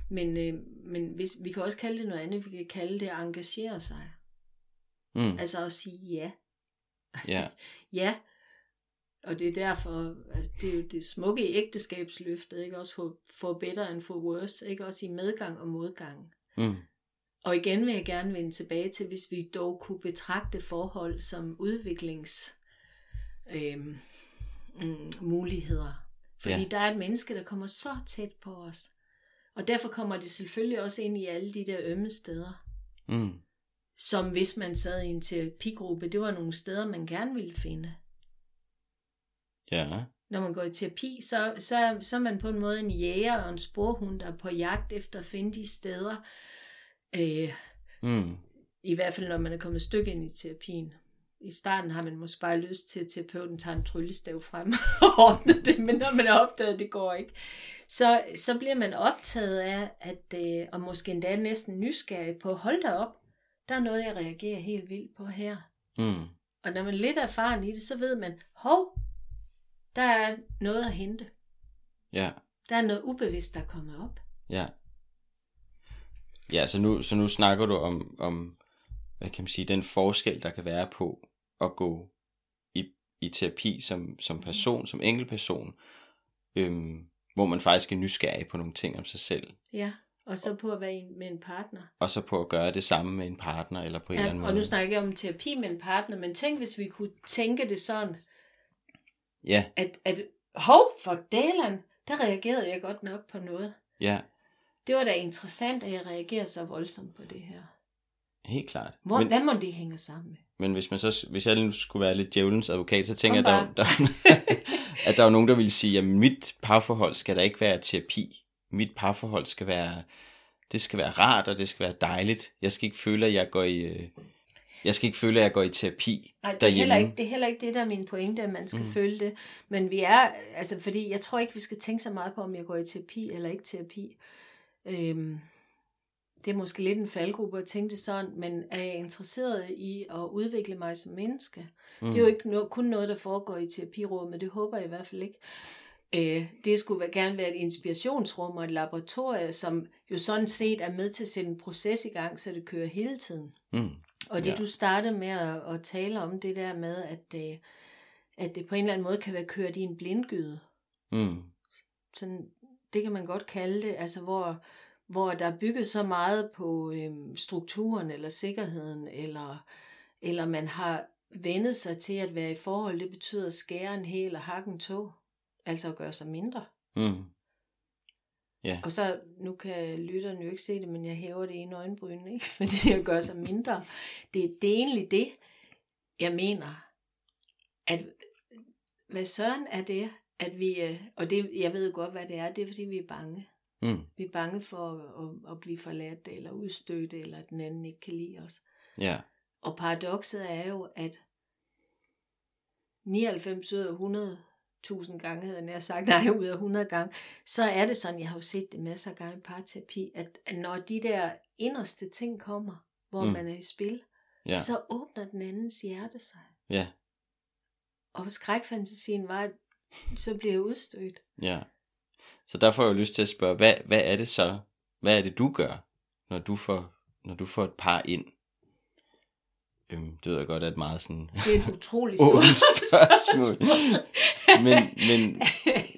Men, øh, men hvis, vi kan også kalde det noget andet. Vi kan kalde det at engagere sig. Mm. Altså at sige ja. Ja. [LAUGHS] ja, og det er derfor, altså det er jo det smukke i ægteskabsløftet, ikke også for, for better and for worse, ikke også i medgang og modgang. Mm. Og igen vil jeg gerne vende tilbage til, hvis vi dog kunne betragte forhold som udviklings øhm, mm, muligheder. Fordi ja. der er et menneske, der kommer så tæt på os. Og derfor kommer det selvfølgelig også ind i alle de der ømme steder. Mm. Som hvis man sad i en terapigruppe, det var nogle steder, man gerne ville finde. Ja. Når man går i terapi, så, så, så er man på en måde en jæger og en sporhund, der er på jagt efter at finde de steder. Øh, mm. I hvert fald, når man er kommet et stykke ind i terapien. I starten har man måske bare lyst til, at terapeuten tager en tryllestav frem [LAUGHS] og ordner det, men når man har opdaget, at det går ikke. Så, så bliver man optaget af, at, øh, og måske endda næsten nysgerrig på, hold da op, der er noget, jeg reagerer helt vildt på her. Mm. Og når man er lidt erfaren i det, så ved man, hov, der er noget at hente. Ja. Der er noget ubevidst, der kommer op. Ja. Ja, så nu, så nu snakker du om, om, hvad kan man sige, den forskel, der kan være på at gå i, i terapi som, som person, som enkeltperson, øhm, hvor man faktisk er nysgerrig på nogle ting om sig selv. Ja, og så på at være med en partner. Og så på at gøre det samme med en partner, eller på en ja, eller anden måde. og nu snakker jeg om terapi med en partner, men tænk, hvis vi kunne tænke det sådan, Ja. At, at hov, for dalen, der reagerede jeg godt nok på noget. Ja. Det var da interessant, at jeg reagerede så voldsomt på det her. Helt klart. Hvor, men, hvad må det hænge sammen med? Men hvis, man så, hvis jeg nu skulle være lidt djævelens advokat, så tænker jeg, at der, der, [LAUGHS] at der er nogen, der vil sige, at mit parforhold skal da ikke være terapi. Mit parforhold skal være, det skal være rart, og det skal være dejligt. Jeg skal ikke føle, at jeg går i, øh, jeg skal ikke føle, at jeg går i terapi Nej, det er, heller ikke, det er heller ikke det, der er min pointe, at man skal mm. føle det. Men vi er, altså fordi jeg tror ikke, vi skal tænke så meget på, om jeg går i terapi eller ikke terapi. Øhm, det er måske lidt en faldgruppe at tænke det sådan, men er jeg interesseret i at udvikle mig som menneske? Mm. Det er jo ikke no, kun noget, der foregår i terapirådet, men det håber jeg i hvert fald ikke. Øh, det skulle gerne være et inspirationsrum og et laboratorium, som jo sådan set er med til at sætte en proces i gang, så det kører hele tiden. Mm. Og det ja. du startede med at, at tale om, det der med, at, øh, at det på en eller anden måde kan være kørt i en blindgyde. Mm. Sådan, det kan man godt kalde det, altså hvor, hvor der er bygget så meget på øhm, strukturen eller sikkerheden, eller, eller man har vendet sig til at være i forhold, det betyder at skære en hæl og hakke en tog, altså at gøre sig mindre. Mm. Ja. Og så, nu kan lytterne jo ikke se det, men jeg hæver det ene øjenbryn, ikke? [LAUGHS] fordi jeg gør sig mindre. Det, det er egentlig det. jeg mener, at hvad søren er det, at vi, øh, og det, jeg ved godt, hvad det er, det er, fordi vi er bange. Mm. Vi er bange for at, at, at blive forladt, eller udstødt, eller at den anden ikke kan lide os. Ja. Og paradokset er jo, at 99 ud af 100 1000 gange, havde jeg nær sagt, nej, ud af 100 gange, så er det sådan, jeg har jo set det masser af gange i parterapi, at, at når de der inderste ting kommer, hvor Mm. man er i spil, ja. så åbner den andens hjerte sig. Ja. Og skrækfantasien var, at så bliver jeg udstødt. Ja. Så der får jeg jo lyst til at spørge, hvad, hvad er det så, hvad er det du gør, når du får, når du får et par ind? Øhm, det ved jeg godt et meget sådan Det er et utroligt stort spørgsmål. Men, men,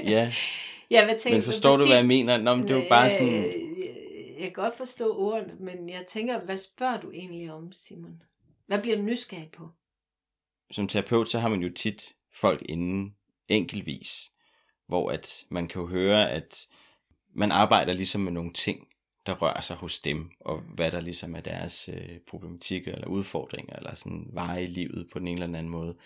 ja. [LAUGHS] ja, hvad tænker men forstår du, hvad jeg mener? Nå, men det er jo bare sådan, Øh, Jeg, jeg kan godt forstå ordene, men jeg tænker, hvad spørger du egentlig om, Simon? Hvad bliver du nysgerrig på? som terapeut, så har man jo tit folk inden enkeltvis, hvor at man kan jo høre, at man arbejder ligesom med nogle ting, der rører sig hos dem, og hvad der ligesom er deres øh, problematikker eller udfordringer, eller sådan veje i livet på den ene eller anden måde.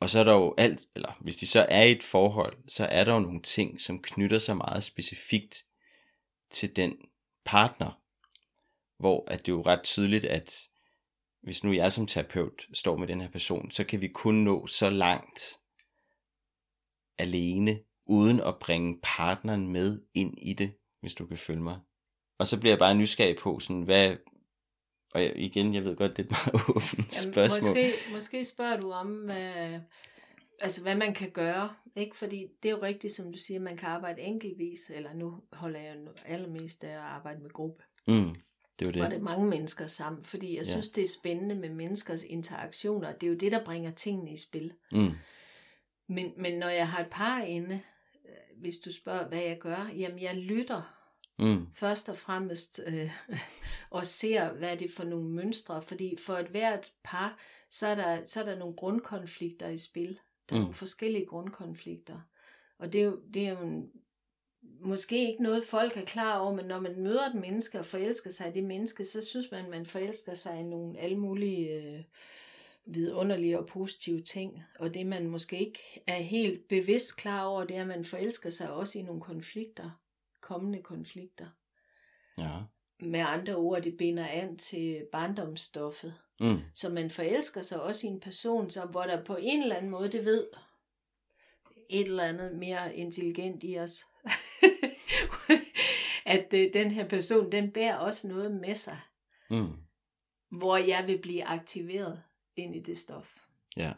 Og så er der jo alt, eller hvis de så er i et forhold, så er der jo nogle ting, som knytter sig meget specifikt til den partner, hvor at det er jo ret tydeligt, at hvis nu jeg som terapeut står med den her person, så kan vi kun nå så langt alene, uden at bringe partneren med ind i det, hvis du kan følge mig. Og så bliver jeg bare nysgerrig på, sådan, hvad, og jeg, igen, jeg ved godt, det er et meget [LAUGHS] åbent spørgsmål. Måske, måske spørger du om, hvad, altså, hvad man kan gøre. Ikke? Fordi det er jo rigtigt, som du siger, man kan arbejde enkeltvis, eller nu holder jeg nu allermest af at arbejde med gruppe. Mm, det er jo Det. Og det er mange mennesker sammen, fordi jeg Ja. synes, det er spændende med menneskers interaktioner. Det er jo det, der bringer tingene i spil. Mm, Men, men når jeg har et par inde, øh, hvis du spørger, hvad jeg gør, jamen jeg lytter mm, først og fremmest øh, [LAUGHS] og ser, hvad er det for nogle mønstre, fordi for et hvert par, så er der, så er der nogle grundkonflikter i spil. Der er Mm. nogle forskellige grundkonflikter. Og det er jo, det er jo en, måske ikke noget, folk er klar over, men når man møder et menneske og forelsker sig i det menneske, så synes man, man forelsker sig i nogle alle mulige øh, vidunderlige og positive ting. Og det, man måske ikke er helt bevidst klar over, det er, at man forelsker sig også i nogle konflikter, kommende konflikter. ja. Med andre ord, det binder an til barndomsstoffet. Mm, Så man forelsker sig også i en person, som, hvor der på en eller anden måde, det ved et eller andet mere intelligent i os, [LAUGHS] at øh, den her person, den bærer også noget med sig, mm, hvor jeg vil blive aktiveret ind i det stof. ja.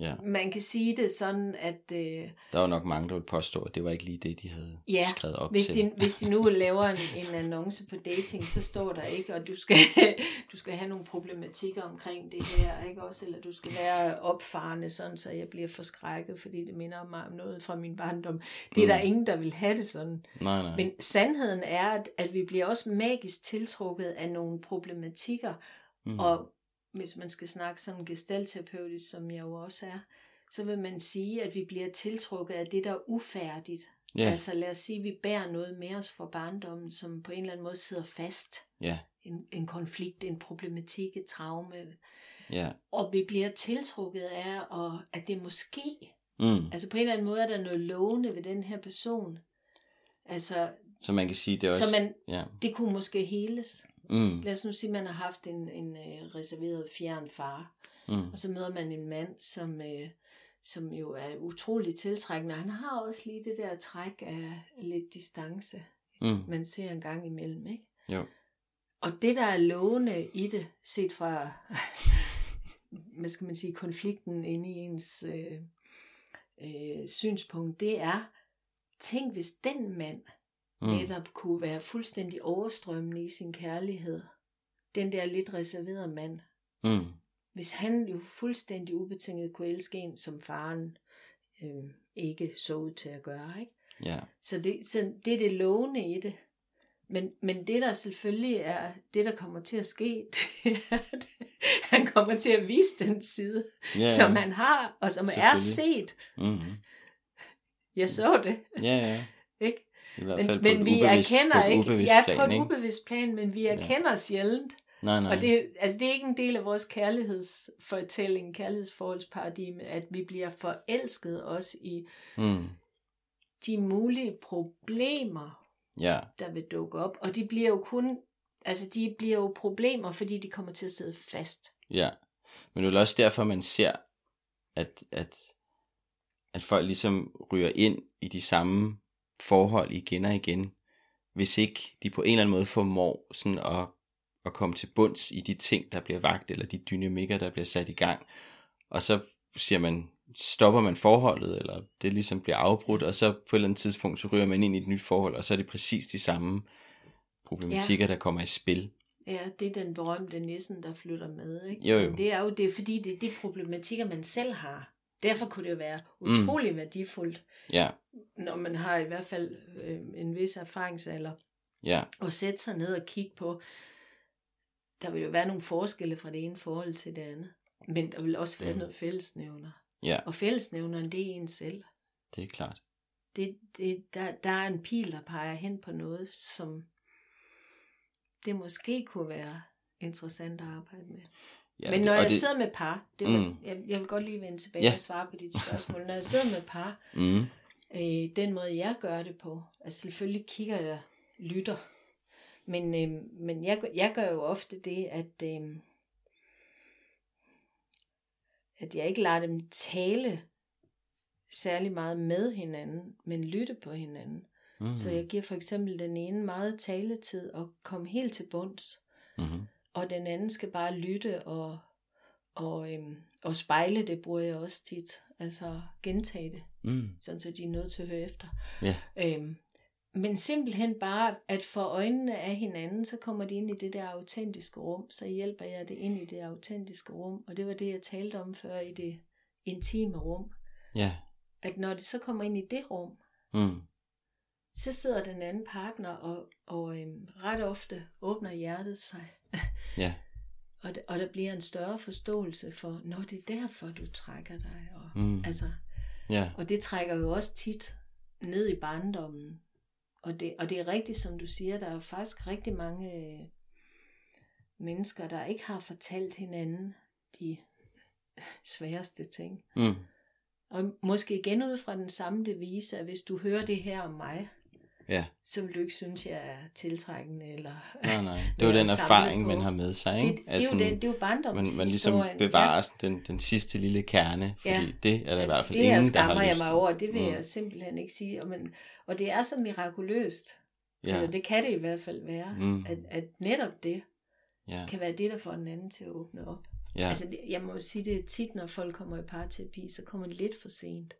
Ja, Man kan sige det sådan, at øh, der var nok mange, der ville påstå, at det var ikke lige det, de havde Ja, skrevet op hvis til. de, hvis de nu [LAUGHS] laver en, en annonce på dating, så står der ikke, og du skal, du skal have nogle problematikker omkring det her, ikke også? Eller du skal være opfarende, sådan så jeg bliver forskrækket, fordi det minder mig om noget fra min barndom. Det er Mm. der ingen, der vil have det sådan. Nej, nej. Men sandheden er, at, at vi bliver også magisk tiltrukket af nogle problematikker, mm. og hvis man skal snakke sådan gestalterapeutisk, som jeg jo også er, så vil man sige, at vi bliver tiltrukket af det, der er ufærdigt. ja, Altså lad os sige, at vi bærer noget med os fra barndommen, som på en eller anden måde sidder fast. ja, En, en konflikt, en problematik, et traume. ja. Og vi bliver tiltrukket af, og at det måske, Mm. altså på en eller anden måde er der noget lovende ved den her person. Altså, Så man kan sige, det også... så man, Ja. det kunne måske heles. Mm. Lad os nu sige, at man har haft en, en uh, reserveret fjern far, Mm. og så møder man en mand, som, uh, som jo er utrolig tiltrækkende. Han har også lige det der træk af lidt distance. Mm. man ser en gang imellem, ikke? Jo. Og det, der er lovende i det, set fra, [LAUGHS] hvad skal man sige, konflikten inde i ens øh, øh, synspunkt, det er, tænk hvis den mand Mm. netop kunne være fuldstændig overstrømmende i sin kærlighed. Den der lidt reserverede mand. Mm. Hvis han jo fuldstændig ubetinget kunne elske en, som faren øh, ikke så ud til at gøre, ikke? Ja. Så det, så det er det lovende i det. Men, men det der selvfølgelig er, det der kommer til at ske, [LAUGHS] det er, at han kommer til at vise den side, ja, som han har, og som er set. Mm. Jeg så det, Ja, ja. [LAUGHS] ikke? I hvert Men, fald på men vi ubevidst, erkender på et ikke, ubevidst ja, plan, på et ikke? ubevidst plan, men vi erkender ja. sjældent, Nej, nej. Og det, altså, det er ikke en del af vores kærlighedsfortælling, kærlighedsforholdsparadigme, at vi bliver forelsket også i Mm. de mulige problemer, Ja, der vil dukke op. Og de bliver jo kun, altså de bliver jo problemer, fordi de kommer til at sidde fast. ja. Men det er også derfor, man ser, at, at, at folk ligesom ryger ind i de samme forhold igen og igen, hvis ikke de på en eller anden måde formår sådan at, at komme til bunds i de ting, der bliver vagt, eller de dynamikker, der bliver sat i gang. Og så siger man, stopper man forholdet, eller det ligesom bliver afbrudt, og så på et eller andet tidspunkt, så ryger man ind i et nyt forhold, og så er det præcis de samme problematikker, der kommer i spil. Ja, det er den berømte nissen, der flytter med. Ikke? Jo, jo. Men det er jo det, er fordi det er de problematikker, man selv har. Derfor kunne det jo være Mm. utrolig værdifuldt, Ja, når man har i hvert fald øh, en vis erfaringsalder, ja, at sætte sig ned og kigge på, der vil jo være nogle forskelle fra det ene forhold til det andet. Men der vil også være Mm. noget fællesnævner. ja, Og fællesnævneren, det er en selv. det er klart. Det, det, der, der er en pil, der peger hen på noget, som det måske kunne være interessant at arbejde med. Ja, Men det- når og jeg det, sidder med par, det vil, Mm. jeg, jeg vil godt lige vende tilbage Ja. og svare på dit spørgsmål. Når jeg sidder med par, Mm, øh, den måde jeg gør det på, altså selvfølgelig kigger jeg, lytter, men, øh, men jeg, jeg gør jo ofte det, at, øh, at jeg ikke lader dem tale særlig meget med hinanden, men lytte på hinanden. mm, Så jeg giver for eksempel den ene meget taletid og komme helt til bunds, mm, og den anden skal bare lytte og, og, øhm, og spejle det, bruger jeg også tit. Altså gentage det, mm, sådan så de er nødt til at høre efter. ja, Øhm, men simpelthen bare at få øjnene af hinanden, så kommer de ind i det der autentiske rum, så hjælper jeg det ind i det autentiske rum. Og det var det, jeg talte om før i det intime rum. ja, At når de så kommer ind i det rum, mm, så sidder den anden partner og, og øhm, ret ofte åbner hjertet sig. Ja, Og, og der bliver en større forståelse for, når det er derfor, du trækker dig. Og, Mm. altså, ja, og det trækker jo også tit ned i barndommen. Og det, og det er rigtigt, som du siger, der er faktisk rigtig mange øh, mennesker, der ikke har fortalt hinanden de [LAUGHS] sværeste ting. mm, Og måske igen ud fra den samme devise, at hvis du hører det her om mig, ja, så vil du ikke synes, jeg er tiltrækkende. Eller... nej, nej. [LAUGHS] Det er jo den erfaring, på. man har med sig, Det, ikke? det, det, er jo den, det er jo man, man ligesom barndomshistorien. bevarer sådan den, den sidste lille kerne, fordi Ja. det er der i hvert fald det ingen, der har skammer jeg lyst mig over, det vil Mm. jeg simpelthen ikke sige. Og, men, og det er så mirakuløst, Ja, eller det kan det i hvert fald være, Mm. at, at netop det ja, kan være det, der får den anden til at åbne op. ja, Altså, det- jeg må jo sige, det er tit, når folk kommer i parterapi, så kommer det lidt for sent.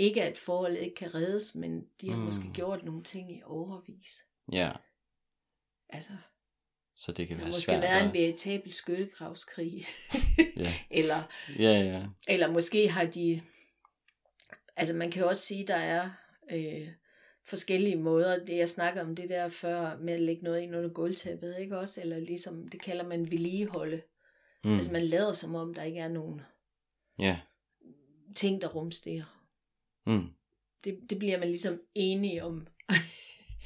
Ikke at forholdet ikke kan reddes, men de har Mm. måske gjort nogle ting i overvis. ja, Altså, så det kan være måske svært. været en at- veritabel skyttegravskrig. Ja. [LAUGHS] eller Ja, ja, Eller måske har de... Altså man kan jo også sige, der er øh, forskellige måder. Det jeg snakker om det der før med at lægge noget ind under gulvtæppet, ikke også? Eller ligesom, det kalder man vedligeholde. Mm. Altså man lader som om, der ikke er nogen ja, ting, der rumsterer. Mm, Det, det bliver man ligesom enige om. [LAUGHS]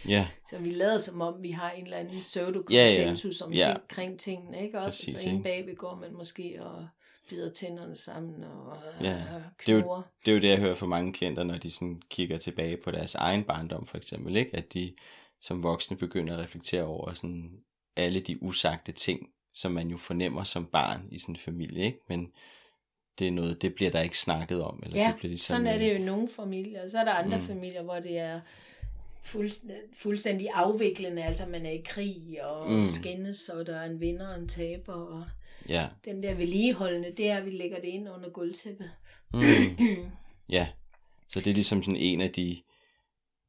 ja, Så vi lader som om, vi har en eller anden Ja, pseudo-konsensus ja. om Ja. ting, kring tingene, ikke også? Præcis, så inde ikke? bagved går man måske og bider tænderne sammen og Ja, ja, det er jo- det er jo det, jeg hører fra mange klienter, når de sådan kigger tilbage på deres egen barndom, for eksempel, ikke? At de som voksne begynder at reflektere over sådan alle de usagte ting, som man jo fornemmer som barn i en familie, ikke? Men det er noget, det bliver der ikke snakket om, eller Ja, det bliver ligesom, sådan er det øh, jo i nogle familier. Og så er der andre Mm. familier, hvor det er fuldstændig, fuldstændig afviklende. Altså man er i krig og mm. skændes, og der er en vinder og en taber. Og Ja, den der vedligeholdende, det er, at vi lægger det ind under gulvtæppet. mm, [CLEARS THROAT] ja. Så det er ligesom sådan en af de,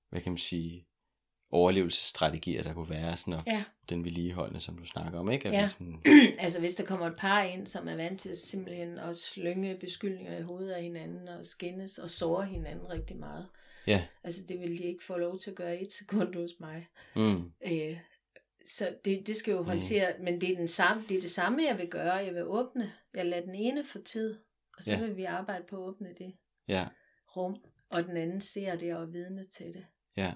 hvad kan man sige, overlevelsesstrategier, der kunne være, sådan, og Ja. den vedligeholdende, som du snakker om, ikke? At Ja. sådan, [CLEARS THROAT] altså hvis der kommer et par ind, som er vant til simpelthen at slynge beskyldninger i hovedet af hinanden, og skændes og såre hinanden rigtig meget. ja, Altså det vil de ikke få lov til at gøre i et sekund hos mig. mm, Øh, så det, det skal jo Nej. håndtere, men det er, den samme, det er det samme, jeg vil gøre. Jeg vil åbne, jeg lader den ene få tid, og så ja. vil vi arbejde på at åbne det ja, rum, og den anden ser det og er vidne til det. ja,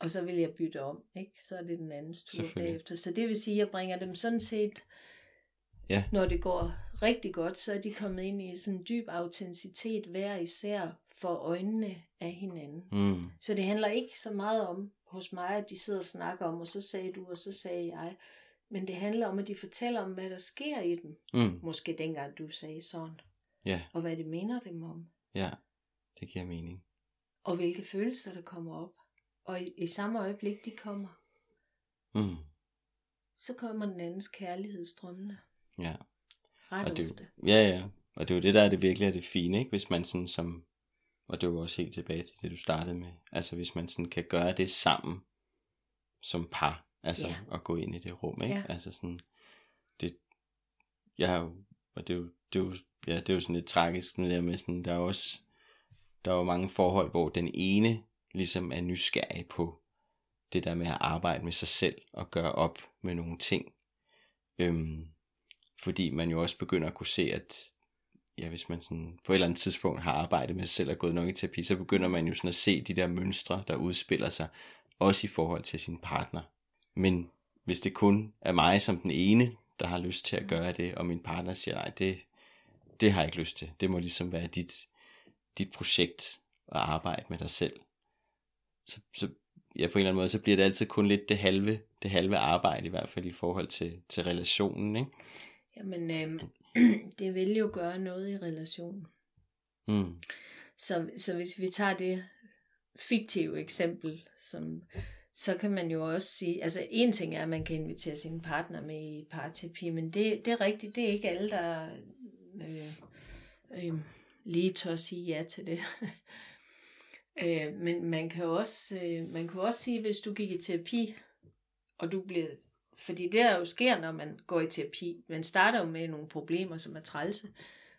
og så vil jeg bytte om, ikke? Så er det den andens tur bagefter. Så det vil sige, at jeg bringer dem sådan set, Ja. når det går rigtig godt, så er de kommet ind i sådan en dyb autenticitet hver især for øjnene af hinanden. Mm. Så det handler ikke så meget om hos mig, at de sidder og snakker om, og så sagde du, og så sagde jeg. Men det handler om, at de fortæller om, hvad der sker i dem. Mm. Måske dengang du sagde sådan. Ja, Og hvad det mener dem om. ja. Det giver mening. Og hvilke følelser, der kommer op. Og i, i samme øjeblik, de kommer, Mm. så kommer den andens kærlighed strømmende. Ja. Ret Og det, ofte. ja, ja. Og det er jo det, der er det virkelig er det fine, ikke? Hvis man sådan som, og det var også helt tilbage til det, du startede med. Altså hvis man sådan kan gøre det sammen som par. Altså Ja. at gå ind i det rum, ikke? Ja. Altså sådan, det, jeg har jo, og det er jo, det er jo, ja, det er jo sådan lidt tragisk, med det der med sådan, der er også, der er jo mange forhold, hvor den ene ligesom er nysgerrig på det der med at arbejde med sig selv og gøre op med nogle ting. Øhm, fordi man jo også begynder at kunne se, at ja, hvis man sådan på et eller andet tidspunkt har arbejdet med sig selv og gået nok i terapi, så begynder man jo sådan at se de der mønstre, der udspiller sig, også i forhold til sin partner. Men hvis det kun er mig som den ene, der har lyst til at gøre det, og min partner siger, nej, det, det har jeg ikke lyst til. Det må ligesom være dit, dit projekt at arbejde med dig selv. Så, så ja, på en eller anden måde, så bliver det altid kun lidt det halve, det halve arbejde, i hvert fald i forhold til, til relationen, ikke? Jamen, øhm, [CLEARS THROAT] det vil jo gøre noget i relationen. Mm. Så, så hvis vi tager det fiktive eksempel, som, så kan man jo også sige, altså en ting er, at man kan invitere sin partner med i parterapi, men det, det er rigtigt, det er ikke alle, der øh, øh, lige tør sige ja til det. [LAUGHS] øh, men man kan også, øh, man kan også sige, hvis du gik i terapi, og du blev, fordi det der jo sker, når man går i terapi, man starter jo med nogle problemer, som er trælse,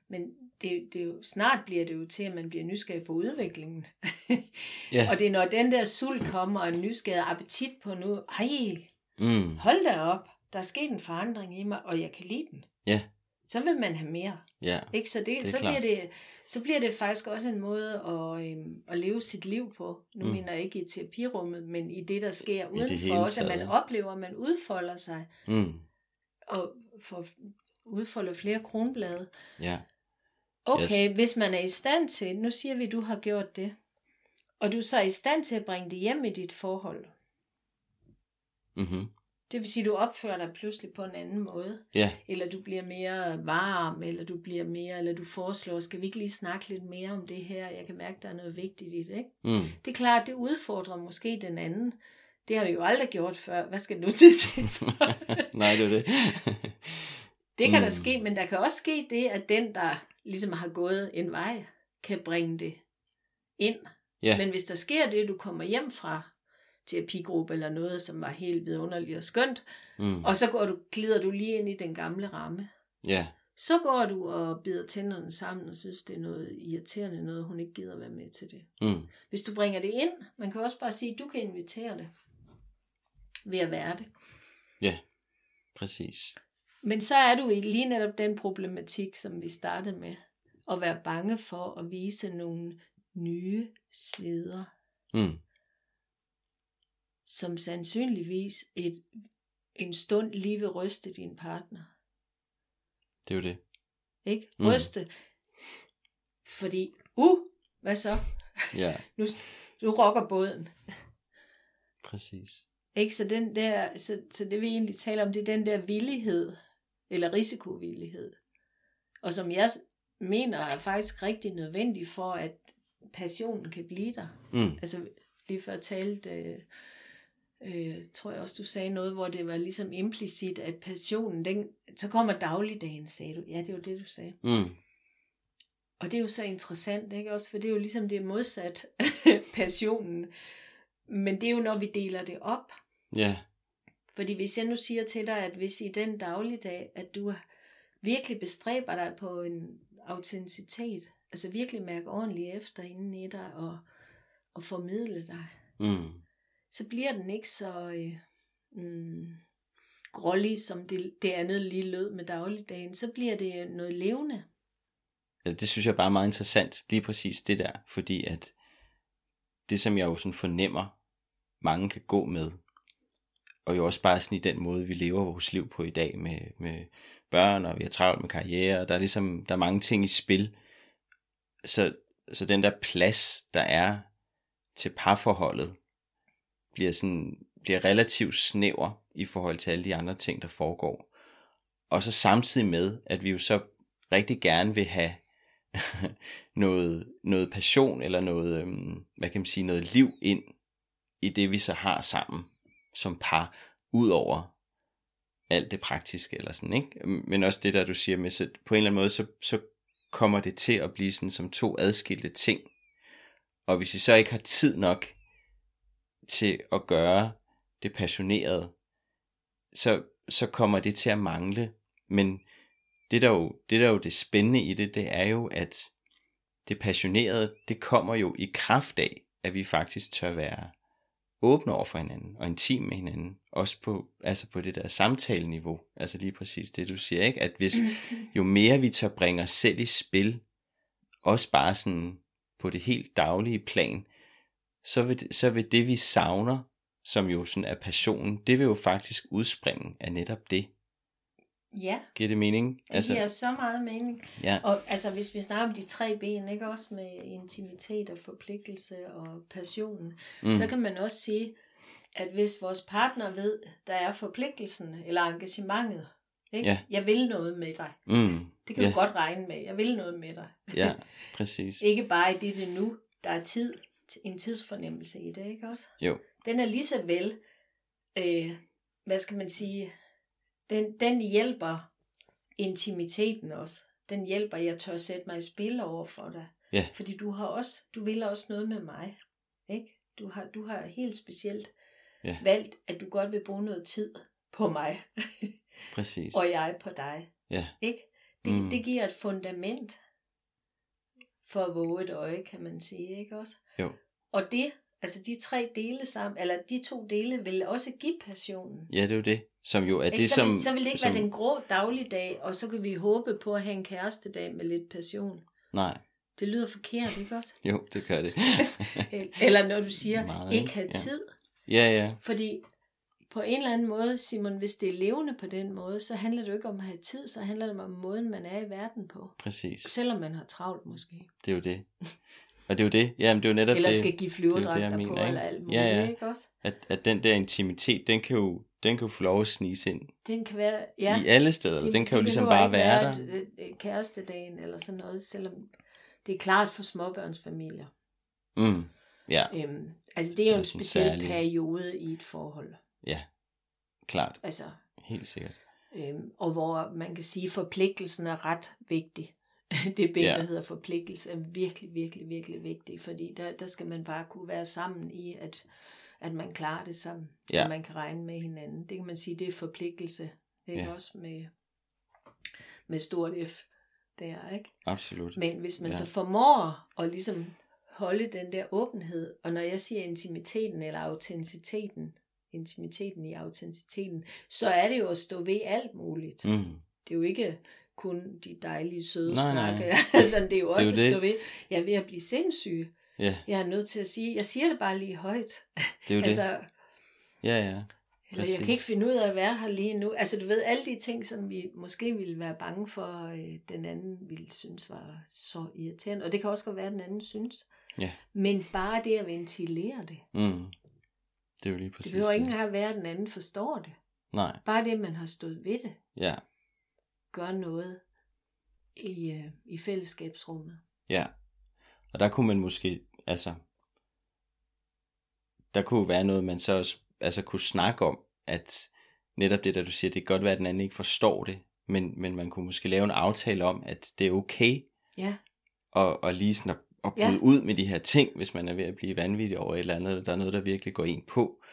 men det, det jo, snart bliver det jo til, at man bliver nysgerrig på udviklingen. Ja. [LAUGHS] Og det er når den der sult kommer, og en nysgerrig appetit på nu, ej, Mm. hold da op, der er sket en forandring i mig, og jeg kan lide den. Ja. Så vil man have mere. Ja. Ikke? Så, det, er så, klart. bliver det, så bliver det faktisk også en måde at, øhm, at leve sit liv på. Nu Mm. mener jeg ikke i terapirummet, men i det, der sker det udenfor også, at man oplever, at man udfolder sig, Mm. og får udfoldet flere kronblade. Ja. Okay, Yes. hvis man er i stand til, nu siger vi, at du har gjort det, og du så er i stand til at bringe det hjem i dit forhold, Mm-hmm. Det vil sige, at du opfører dig pludselig på en anden måde, Ja. eller du bliver mere varm, eller du bliver mere, eller du foreslår, skal vi ikke lige snakke lidt mere om det her, jeg kan mærke, der er noget vigtigt i det, ikke? Mm. Det er klart, det udfordrer måske den anden. Det har vi jo aldrig gjort før. Hvad skal du [LAUGHS] til til? [LAUGHS] Nej, det er det. [LAUGHS] Det kan Mm. der ske, men der kan også ske det, at den, der ligesom har gået en vej, kan bringe det ind. Ja. Men hvis der sker det, du kommer hjem fra terapigruppe eller noget, som var helt vidunderligt og skønt, Mm. og så går du, glider du lige ind i den gamle ramme, Ja. så går du og bider tænderne sammen og synes, det er noget irriterende noget, hun ikke gider være med til det. Mm. Hvis du bringer det ind, man kan også bare sige, at du kan invitere det ved at være det. Præcis. Men så er du i lige netop den problematik, som vi startede med, at være bange for at vise nogle nye sider, Mm. Som sandsynligvis et, en stund lige vil ryste din partner. Det er jo det. Ikke? Mm. Ryste. Fordi, uh, hvad så? Ja, [LAUGHS] Nu, nu rokker båden. præcis. Ikke? Så, den der, så, så det vi egentlig taler om, det er den der villighed, eller risikovillighed. Og som jeg mener er faktisk rigtig nødvendig for, at passionen kan blive der. Mm. Altså lige før talte, øh, øh, tror jeg også du sagde noget, hvor det var ligesom implicit, at passionen, den, så kommer dagligdagen, sagde du. Ja, det var det, du sagde. Mm. Og det er jo så interessant, ikke også? For det er jo ligesom det modsat [LAUGHS] passionen. Men det er jo, når vi deler det op. Ja. Fordi hvis jeg nu siger til dig, at hvis i den dagligdag, at du virkelig bestræber dig på en autenticitet, altså virkelig mærke ordentligt efter inden i dig og, og formidle dig, Mm så bliver den ikke så øh, mm, grålig, som det, det andet lige lød med dagligdagen. Så bliver det noget levende. Ja, det synes jeg bare er meget interessant, lige præcis det der, fordi at det som jeg jo sådan fornemmer mange kan gå med. Og jo også bare sådan i den måde, vi lever vores liv på i dag med, med børn, og vi har travlt med karriere, og der er ligesom, der er mange ting i spil. Så, så den der plads, der er til parforholdet, bliver sådan, bliver relativt snæver i forhold til alle de andre ting, der foregår. Og så samtidig med, at vi jo så rigtig gerne vil have [LAUGHS] noget, noget passion eller noget, øhm, hvad kan man sige, noget liv ind i det, vi så har sammen som par, ud over alt det praktiske eller sådan, ikke? Men også det der, du siger med, så på en eller anden måde, så, så kommer det til at blive sådan som to adskilte ting. Og hvis vi så ikke har tid nok til at gøre det passionerede, så, så kommer det til at mangle. Men det der, jo, det der jo det spændende i det, det er jo, at det passionerede, det kommer jo i kraft af, at vi faktisk tør være åbne over for hinanden og intim med hinanden. Også på, altså på det der samtaleniveau. Altså lige præcis det, du siger, ikke? At hvis [CLEARS THROAT] jo mere vi tør bringe os selv i spil, også bare sådan på det helt daglige plan, så vil, så vil det, vi savner, som jo sådan er passionen, det vil jo faktisk udspringe af netop det. Ja. Giver det mening? Det altså, giver så meget mening. Ja. Og altså, hvis vi snakker om de tre ben, ikke også med intimitet og forpligtelse og passionen, mm. så kan man også sige, at hvis vores partner ved, der er forpligtelsen eller engagementet, ikke? Ja. jeg vil noget med dig. Mm. Det kan Ja. du godt regne med. Jeg vil noget med dig. Ja, [LAUGHS] præcis. ikke bare i det, det nu. Der er tid, en tidsfornemmelse i det, ikke også? Jo. Den er lige så vel, øh, hvad skal man sige, den, den hjælper intimiteten også. Den hjælper, jeg tør sætte mig i spil over for dig. Ja. Fordi du har også, du vil også noget med mig. Ikke? Du har, du har helt specielt Ja. valgt, at du godt vil bruge noget tid på mig, [LAUGHS] Præcis. og jeg på dig. Ja. Ikke? Det, Mm. det giver et fundament for at våge et øje, kan man sige, ikke også? Jo. Og det, altså de tre dele sammen, eller de to dele, vil også give passionen. Ja, det er jo det. Som jo er Ikke? det, så, som... så vil det ikke som, være den grå dagligdag, og så kan vi håbe på at have en kærestedag med lidt passion. Nej, Det lyder forkert, ikke også? jo, det gør det. [LAUGHS] Eller når du siger, Meget, ikke ikke? have Ja. tid. ja, ja. Fordi på en eller anden måde, Simon, hvis det er levende på den måde, så handler det jo ikke om at have tid, så handler det om måden, man er i verden på. Præcis. Selvom man har travlt måske. Det er jo det. [LAUGHS] Og det er jo det. Jamen, det er jo netop Eller det. skal give det er det, flyverdragter jeg på, ikke? eller alt muligt, Ja, ja. ikke også? At, at den der intimitet, den kan jo, den kan jo få lov at snige ind Den kan være, ja. i alle steder. det- den kan jo det ligesom bare ikke være der. Kærestedagen eller sådan noget, selvom det er klart for småbørnsfamilier. Mm. Ja, Øhm, altså det er jo en speciel særlig- periode i et forhold. ja. Klart. Altså, Helt sikkert. øhm, og hvor man kan sige, at forpligtelsen er ret vigtig. [LAUGHS] Det ben, Ja. der hedder forpligtelse, er virkelig, virkelig, virkelig vigtigt, fordi der, der skal man bare kunne være sammen i, at, at man klarer det sammen, Ja. og man kan regne med hinanden. Det kan man sige, det er forpligtelse, ikke Ja. også med, med stort F der, ikke? Absolut. Men hvis man ja. så formår at ligesom holde den der åbenhed, og når jeg siger intimiteten eller autenticiteten, intimiteten i autenticiteten, så er det jo at stå ved alt muligt. Mm. Det er jo ikke kun de dejlige søde Nej, nej. snakke. [LAUGHS] altså, det er jo Det er også jo at det. stå ved, jeg er ved at blive sindssyg. Ja, Jeg er nødt til at sige, jeg siger det bare lige højt. det er jo [LAUGHS] altså, det. Ja, ja. eller jeg præcis. kan ikke finde ud af at være her lige nu. Altså du ved, alle de ting, som vi måske ville være bange for, øh, den anden ville synes var så irriterende. Og det kan også godt være, at den anden synes. Ja. Men bare det at ventilere det. Mm. Det er jo lige Det præcis behøver ikke engang være, at den anden forstår det. Nej, Bare det, man har stået ved det, ja. Gør noget i, øh, i fællesskabsrummet. Ja. Og der kunne man måske, altså, der kunne være noget, man så også, altså kunne snakke om, at netop det, der du siger, det kan godt være, at den anden ikke forstår det, men, men man kunne måske lave en aftale om, at det er okay, Ja, og, og lige sådan at, at bryde ja. ud med de her ting, hvis man er ved at blive vanvittig over et eller andet, eller der er noget, der virkelig går en på.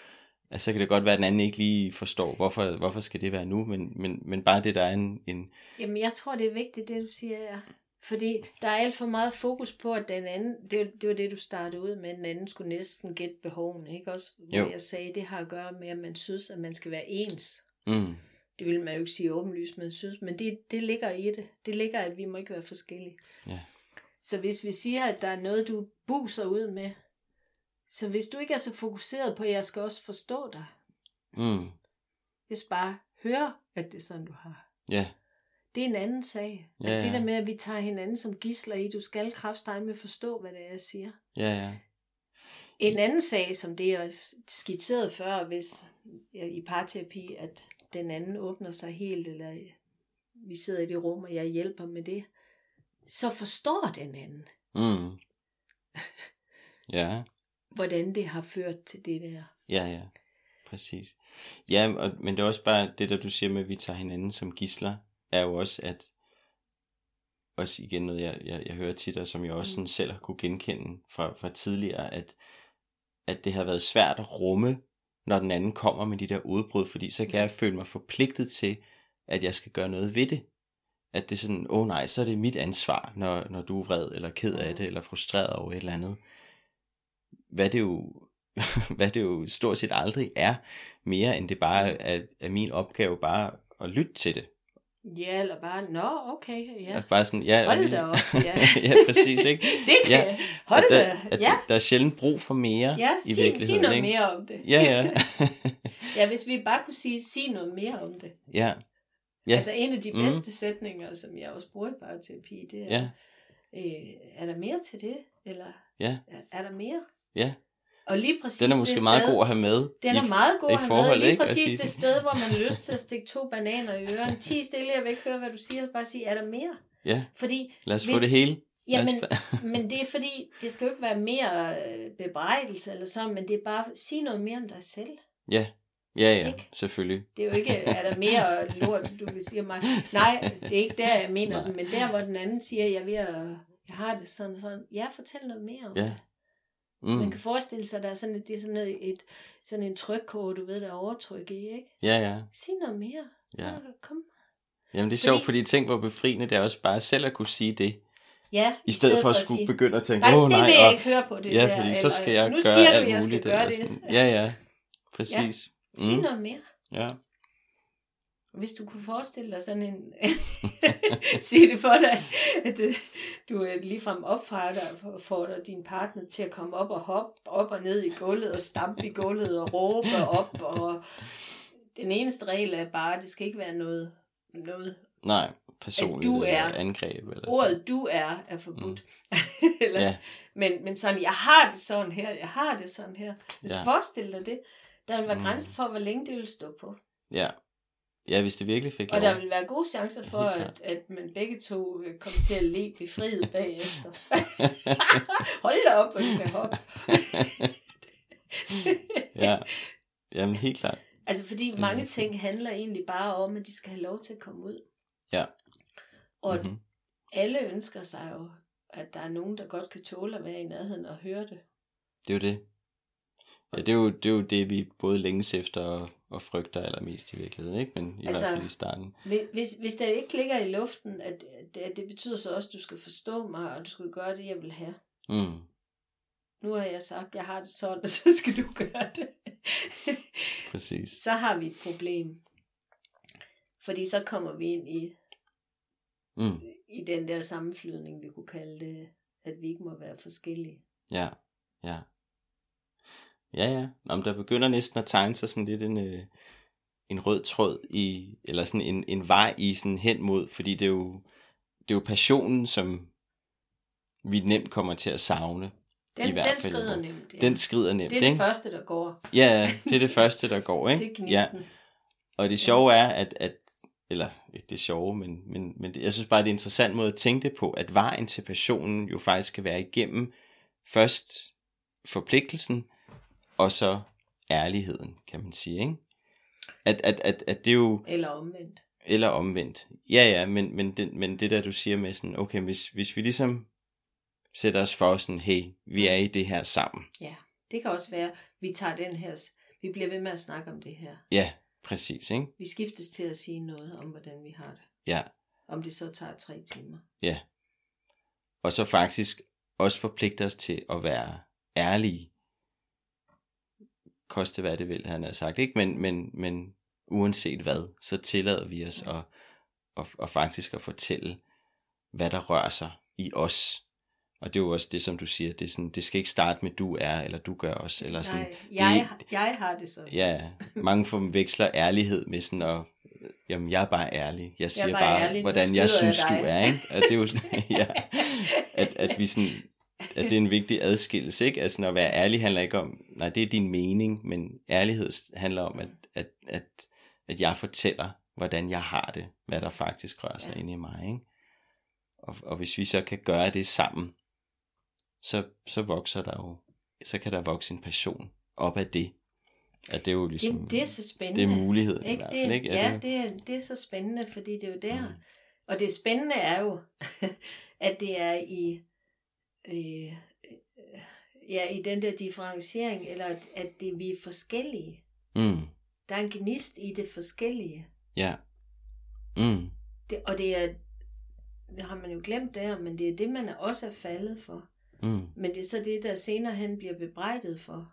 Altså, så kan det godt være, at den anden ikke lige forstår, hvorfor, hvorfor skal det være nu, men, men, men bare det, der er en, en Jamen, jeg tror, det er vigtigt, det du siger, ja. Fordi der er alt for meget fokus på, at den anden, det, det var det, du startede ud med, den anden skulle næsten gætte behovene, ikke også? Hvor Jo. jeg sagde, det har at gøre med, at man synes, at man skal være ens. mm, Det vil man jo ikke sige åbenlyst, man synes, men det, det ligger i det. Det ligger, at vi må ikke være forskellige. Ja. Så hvis vi siger, at der er noget, du buser ud med, Så hvis du ikke er så fokuseret på, at jeg skal også forstå dig, Mm. hvis bare høre, at det er sådan, du har. Ja. Det er en anden sag. Ja, altså det der med, at vi tager hinanden som gisler i, du skal kraftstegne med forstå, hvad det er, jeg siger. Ja, ja. En anden sag, som det er skitseret før, hvis ja, i parterapi, at den anden åbner sig helt, eller vi sidder i det rum, og jeg hjælper med det, så forstår den anden, Mm. [LAUGHS] Ja. Hvordan det har ført til det der. Ja, ja. Præcis. Ja, og, men det er også bare det, der du siger med, at vi tager hinanden som gisler, er jo også, at også igen noget, jeg, jeg, jeg hører tit, og som jeg også Mm. sådan selv har kunne genkende fra, fra tidligere, at, at det har været svært at rumme, når den anden kommer med de der udbrud, fordi så kan jeg føle mig forpligtet til, at jeg skal gøre noget ved det. At det er sådan, åh oh nej, så er det mit ansvar, når, når du er vred, eller ked af det, eller frustreret over et eller andet. Hvad det jo, [LAUGHS] hvad det jo stort set aldrig er, mere end det bare er, er min opgave bare at lytte til det. Ja, eller bare, nå, okay, ja. At bare sådan, ja, og Hold da op, ja. [LAUGHS] ja, præcis, ikke? [LAUGHS] Det kan Ja. Hold da, der, at ja. der er sjældent brug for mere Ja, i sig, virkeligheden, sig noget ikke? mere om det. Ja, ja. ja, hvis vi bare kunne sige, sig noget mere om det. ja, Ja. Altså en af de Mhm. bedste sætninger, som jeg også bruger i parterapi, det er, ja, øh, er der mere til det? Eller ja, er, er der mere? Ja. Og lige præcis Den er måske det meget sted, god at have med. Den i, er meget god i at have forhold, med. Lige ikke? Præcis sige det sted, hvor man har lyst til at stikke to bananer i ørerne. Ti stille, jeg vil ikke høre, hvad du siger. Bare sige, er der mere? Ja, Fordi, lad os Hvis- få det hele. Jamen, ba- [LAUGHS] men det er fordi, det skal jo ikke være mere øh, bebrejdelse eller sådan, men det er bare, sige noget mere om dig selv. ja, ja, ja, Ikke? selvfølgelig. Det er jo ikke, er der mere lort, du vil sige mig. Nej, det er ikke der, jeg mener Nej. den, men der, hvor den anden siger, jeg ved at, jeg har det sådan og sådan. Ja, fortæl noget mere om Ja. det. Mm. Man kan forestille sig, at der er sådan, et, det er sådan et, et sådan en trykkode, du ved, der er overtryk i, ikke? Ja, ja, Sig noget mere. ja. Nå, kom. Jamen det er Fordi- sjovt, fordi tænk hvor befriende det er også bare selv at kunne sige det, Ja, i stedet for at skulle sige, begynde at tænke, Nej, åh det nej, vil jeg og, ikke høre på det ja, der. fordi så eller, skal jeg nu gøre siger alt du, jeg skal gøre eller det. sådan. Ja, [LAUGHS] ja, præcis. Sig Mm. noget mere. Ja. Hvis du kunne forestille dig sådan en... [LAUGHS] Se det for dig, at øh, du øh, ligefrem opfordrer får din partner til at komme op og hoppe op og ned i gulvet og stampe i gulvet og råbe op. Og den eneste regel er bare, at det skal ikke være noget... noget. Nej, personligt du eller er- angreb. Eller sådan. Ordet du er, er forbudt. [LAUGHS] Eller, Ja, men, men sådan, jeg har det sådan her, jeg har det sådan her. Hvis Ja. ja. forestil dig det, der vil være Mm. grænser for, hvor længe det vil stå på. ja. Ja, hvis det virkelig fik Og lov. der vil være gode chancer for, at, at man begge to vil komme til at le befriet bagefter. [LAUGHS] Hold da op, du kan hoppe. [LAUGHS] ja, jamen helt klart. altså fordi er mange ting handler egentlig bare om, at de skal have lov til at komme ud. Ja. Og Mhm. alle ønsker sig jo, at der er nogen, der godt kan tåle at være i nærheden og høre det. Det er jo det. Ja, det er jo det, er jo det vi både længes efter og, og frygter allermest i virkeligheden, ikke? Men i Altså- hvert fald i starten. Hvis, hvis der ikke ligger i luften, at, at det betyder så også, at du skal forstå mig, og du skal gøre det, jeg vil have. Mm. Nu har jeg sagt, at jeg har det sådan, [LAUGHS] og så skal du gøre det. Præcis. så har vi et problem. Fordi så kommer vi ind i, Mm. i den der sammenflydning, vi kunne kalde det, at vi ikke må være forskellige. Ja, ja. Ja, ja. Men der begynder næsten at tegne sig sådan lidt en, øh, en rød tråd i, eller sådan en, en vej i sådan hen mod, fordi det er jo, det er jo passionen, som vi nemt kommer til at savne. Den, I hvert den fald, skrider nemt. Ja. Den skrider nemt, det er det ikke? første, der går. Ja, det er det [LAUGHS] første, der går, ikke? Det er ja. Og det sjove er, at, at eller ikke det sjove, men, men, men det, jeg synes bare, det er en interessant måde at tænke det på, at vejen til passionen jo faktisk skal være igennem først forpligtelsen, og så ærligheden, kan man sige, ikke? At, at, at, at det er jo, Eller omvendt. eller omvendt. Ja, ja, men, men, det, men det der, du siger med sådan, okay, hvis, hvis vi ligesom sætter os for sådan, hey, vi er i det her sammen. Ja, det kan også være, vi tager den her, vi bliver ved med at snakke om det her. Ja, præcis, ikke? Vi skiftes til at sige noget om, hvordan vi har det. Ja, Om det så tager tre timer. Ja. Og så faktisk også forpligte os til at være ærlige. Koste hvad det vil, han har sagt. Ikke? Men, men, men uanset hvad, så tillader vi os at, at, at faktisk at fortælle, hvad der rører sig i os. Og det er jo også det, som du siger, det, er sådan, det skal ikke starte med, du er, eller du gør også. Eller sådan, Nej, jeg, jeg har det sådan. Ja, mange veksler ærlighed med sådan at, jamen jeg er bare ærlig. Jeg siger jeg bare, bare ærlig, hvordan jeg synes, du er. Ikke? At det er jo sådan, [LAUGHS] ja, at, at vi sådan, at det er en vigtig adskillelse, ikke? Altså at være ærlig handler ikke om, nej, det er din mening, men ærlighed handler om, at, at, at, at jeg fortæller, hvordan jeg har det, hvad der faktisk rører sig Ja. inde i mig, ikke? Og, og hvis vi så kan gøre det sammen, så, så vokser der jo, så kan der vokse en passion op af det. At det er jo ligesom, Det, det er så spændende. det er muligheden i Ikke? hvert Det, fald, ikke? At ja, det, det er, det er så spændende, fordi det er jo der. Mm. Og det spændende er jo, [LAUGHS] at det er i, øh, ja, i den der differentiering, eller at, at det, vi er forskellige. mm, Der er en gnist i det forskellige. ja. Mm, Det, og det er, det har man jo glemt der, men det er det, man også er faldet for. mm, Men det er så det, der senere hen bliver bebrejdet for.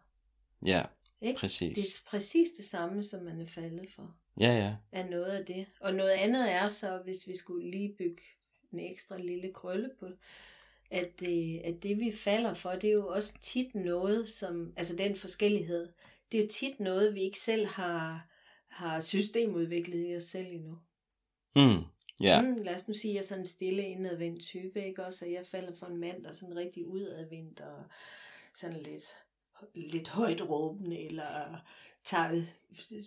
ja, Ikke? præcis. Det er præcis det samme, som man er faldet for. Ja, ja. af noget af det. Og noget andet er så, hvis vi skulle lige bygge en ekstra lille krølle på, at det, at det vi falder for, det er jo også tit noget, som, altså den forskellighed, det er jo tit noget, vi ikke selv har, har systemudviklet i os selv endnu. Mm, ja. Mm, lad os nu sige, at jeg er sådan en stille indadvendt type, ikke også? Og jeg falder for en mand, der er sådan rigtig udadvendt og sådan lidt, lidt højt råbende, eller tager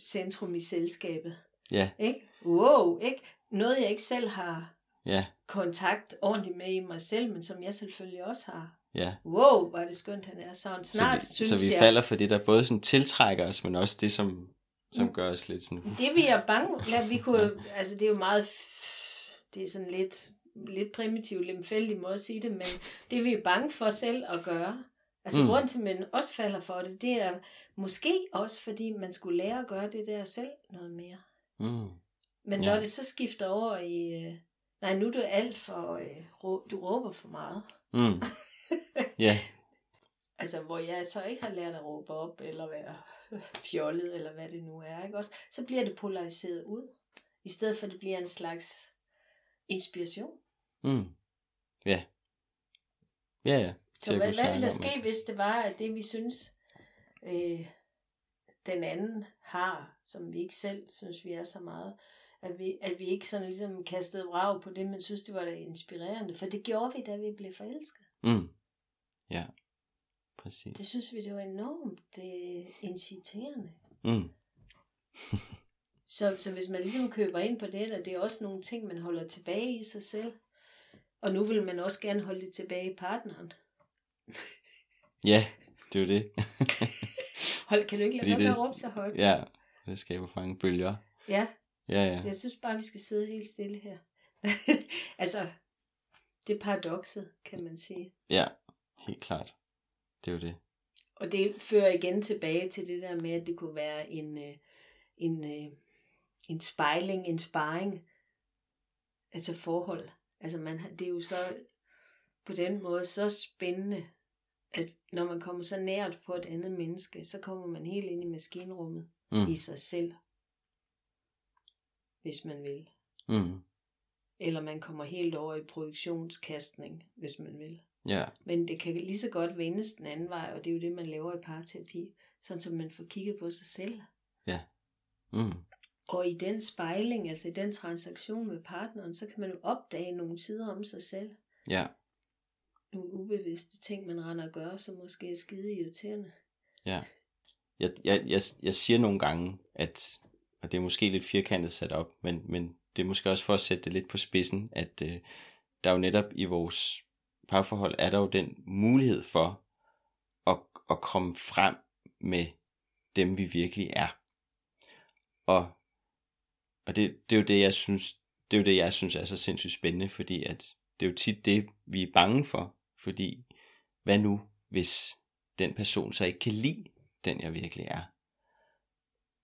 centrum i selskabet. Ja, Ikke? Wow, ikke? Noget, jeg ikke selv har ja, kontakt ordentligt med i mig selv, men som jeg selvfølgelig også har. ja. Wow, hvor er det skønt, han er. Så snart så vi, synes så vi jeg, falder for det, der både sådan tiltrækker os, men også det, som, som Mm. gør os lidt sådan... det vi er bange, lad, vi kunne, altså det er jo meget, det er sådan lidt, lidt primitiv, lemfældig måde at sige det, men det vi er bange for selv at gøre, altså mm. grunden til, at man også falder for det, det er måske også, fordi man skulle lære at gøre det der selv noget mere. Mm, Men Ja. når det så skifter over i, øh, nej, nu er du alt for, øh, rå, du råber for meget. mm. [LAUGHS] Ja, Altså, hvor jeg så ikke har lært at råbe op, eller være fjollet, eller hvad det nu er, ikke også? Så bliver det polariseret ud, i stedet for at det bliver en slags inspiration. mm. Ja. Ja, ja. Så hvad, hvad ville der ske, at- hvis det var, at det vi synes, øh, den anden har, som vi ikke selv synes, vi er så meget, at vi, at vi ikke sådan ligesom kastede vrag på det, men synes, det var da inspirerende. For det gjorde vi, da vi blev forelsket. Mm. Ja, præcis. Det synes vi, det var enormt det inciterende. Mm. [LAUGHS] Så, så hvis man ligesom køber ind på det, at det er også nogle ting, man holder tilbage i sig selv, og nu vil man også gerne holde det tilbage i partneren. Ja, det er jo det. [LAUGHS] Hold, kan du ikke lade være med at råbe så højt? ja, det skaber for mange bølger. ja. Ja, ja. Jeg synes bare, vi skal sidde helt stille her. [LAUGHS] altså, det er paradokset, kan man sige. Ja, helt klart. Det er jo det. Og det fører igen tilbage til det der med, at det kunne være en, øh, en, øh, en spejling, en sparring, altså forhold. Altså man, det er jo så på den måde så spændende, at når man kommer så nært på et andet menneske, så kommer man helt ind i maskinrummet Mm. i sig selv, hvis man vil. Mm. Eller man kommer helt over i projektionskastning, hvis man vil. Ja, Men det kan lige så godt vendes den anden vej, og det er jo det, man laver i parterapi. Sådan så man får kigget på sig selv. mm. Og i den spejling, altså i den transaktion med partneren, så kan man jo opdage nogle sider om sig selv. ja, Nogle ubevidste ting, man render og gør, som måske er skide irriterende. ja. Jeg, jeg, jeg, jeg siger nogle gange, at, og det er måske lidt firkantet sat op, men, men det er måske også for at sætte det lidt på spidsen, at øh, der jo netop i vores parforhold, er der jo den mulighed for at, at komme frem med dem, vi virkelig er. Og, og det, det er jo det, jeg synes, det er jo det, jeg synes er så sindssygt spændende, fordi at det er jo tit det, vi er bange for, fordi hvad nu, hvis den person så ikke kan lide den, jeg virkelig er?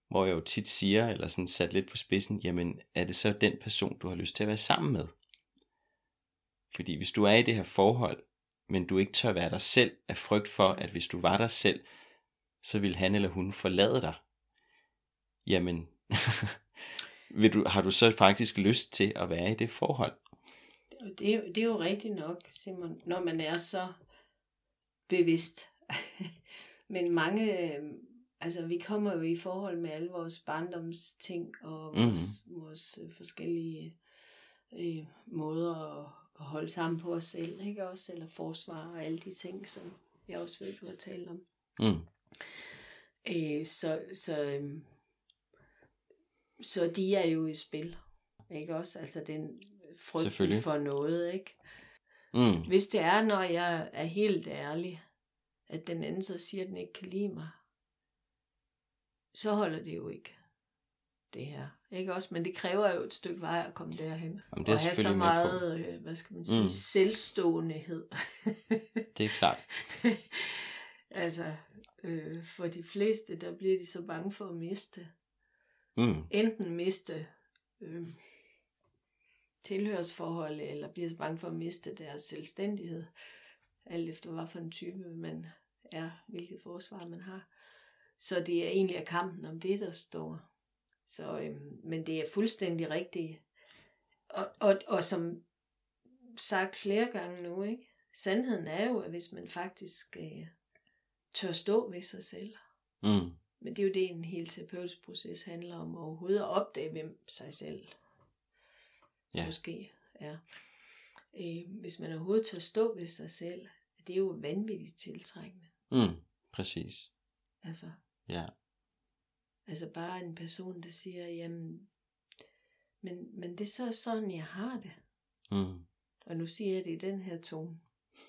Hvor jeg jo tit siger, eller sådan sat lidt på spidsen, jamen er det så den person, du har lyst til at være sammen med? Fordi hvis du er i det her forhold, men du ikke tør være dig selv, af frygt for, at hvis du var dig selv, så vil han eller hun forlade dig. Jamen, [LAUGHS] vil du, har du så faktisk lyst til at være i det forhold? Det, er- det er jo rigtigt nok, Simon, når man er så bevidst. [LAUGHS] Men mange, øh, altså vi kommer jo i forhold med alle vores barndomsting og Mhm. vores, mm. vores øh, forskellige øh, måder at, at holde sammen på os selv, ikke også? Eller forsvar og alle de ting, som jeg også ved, du har talt om. Mm. Øh, så, så, øhm, så de er jo i spil, ikke også? Altså den frygt for noget, ikke? Mm. Hvis det er, når jeg er helt ærlig, at den anden så siger, at den ikke kan lide mig, så holder det jo ikke, det her. Ikke også? Men det kræver jo et stykke vej at komme derhen. Jamen, det er og have så meget, øh, hvad skal man sige, mm. selvståenhed. [LAUGHS] Det er klart. altså, øh, for de fleste, der bliver de så bange for at miste. Mm. Enten miste øh, tilhørsforhold, eller bliver så bange for at miste deres selvstændighed. Alt efter hvad for en type man er, hvilket forsvar man har. Så det er egentlig kampen om det, der står. Så, øhm, men det er fuldstændig rigtigt. Og, og, og som sagt flere gange nu, ikke? sandheden er jo, at hvis man faktisk øh, tør stå ved sig selv, Mm. men det er jo det, en hel terapeutisk proces handler om, overhovedet at opdage, hvem sig selv Ja. måske er. Øh, hvis man overhovedet tør stå ved sig selv, det er jo vanvittigt tiltrækkende. Mm. Præcis. Altså, Ja. altså bare en person, der siger, jamen, men, men det er så sådan, jeg har det. Mm. Og nu siger jeg det i den her tone,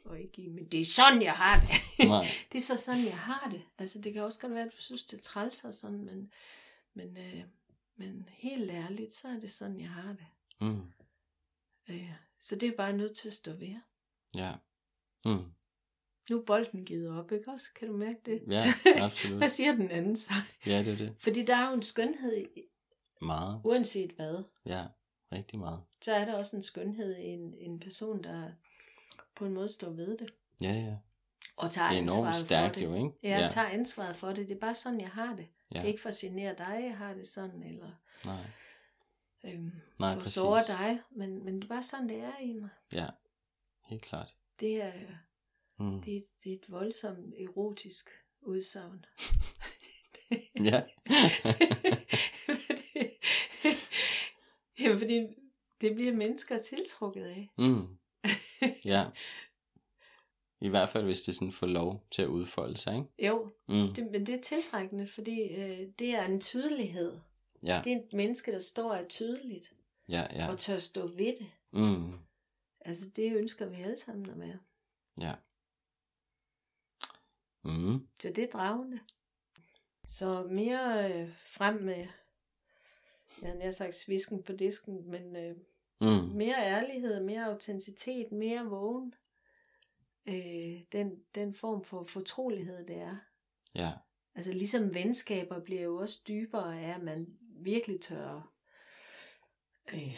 og ikke i, men det er sådan, jeg har det. [LAUGHS] Nej. det er så sådan, jeg har det. Altså, det kan også godt være, at du synes, det træls og sådan, men, men, øh, men helt ærligt, så er det sådan, jeg har det. Mm. Øh, så det er bare nødt til at stå ved. Ja. Mm. Nu er bolden givet op, ikke også? Kan du mærke det? Ja, [LAUGHS] absolut. hvad siger den anden så? Ja, det er det. Fordi der er jo en skønhed, i- Meget. uanset hvad. Ja, rigtig meget. Så er der også en skønhed i en, en person, der på en måde står ved det. Ja, ja. Og tager Det er enormt stærkt for det. jo, ikke? Ja, jeg tager ansvaret for det. Det er bare sådan, jeg har det. ja. Det er ikke for at genere dig, jeg har det sådan, eller Nej. øhm, Nej, for at såre dig. Men, men det er bare sådan, det er i mig. Ja, helt klart. Det er, Mm. det, er- det er et voldsomt erotisk udsagn. [LAUGHS] Ja. [LAUGHS] Jamen, fordi det bliver mennesker tiltrukket af. mm. [LAUGHS] Ja. I hvert fald, hvis det sådan får lov til at udfolde sig, ikke? Jo, Mm. det, men det er tiltrækkende, fordi øh, det er en tydelighed. Ja, Det er et menneske, der står er tydeligt, ja, ja. og tør stå ved det. Mm. Altså, det ønsker vi alle sammen at være. Ja. Mm. Så det er dragende. Så mere øh, frem med, jeg har sagt svisken på disken, men øh, Mm. mere ærlighed, mere autenticitet, mere vågen. Øh, den, den form for fortrolighed, det er. Ja. Altså ligesom venskaber bliver jo også dybere af, at man virkelig tør øh,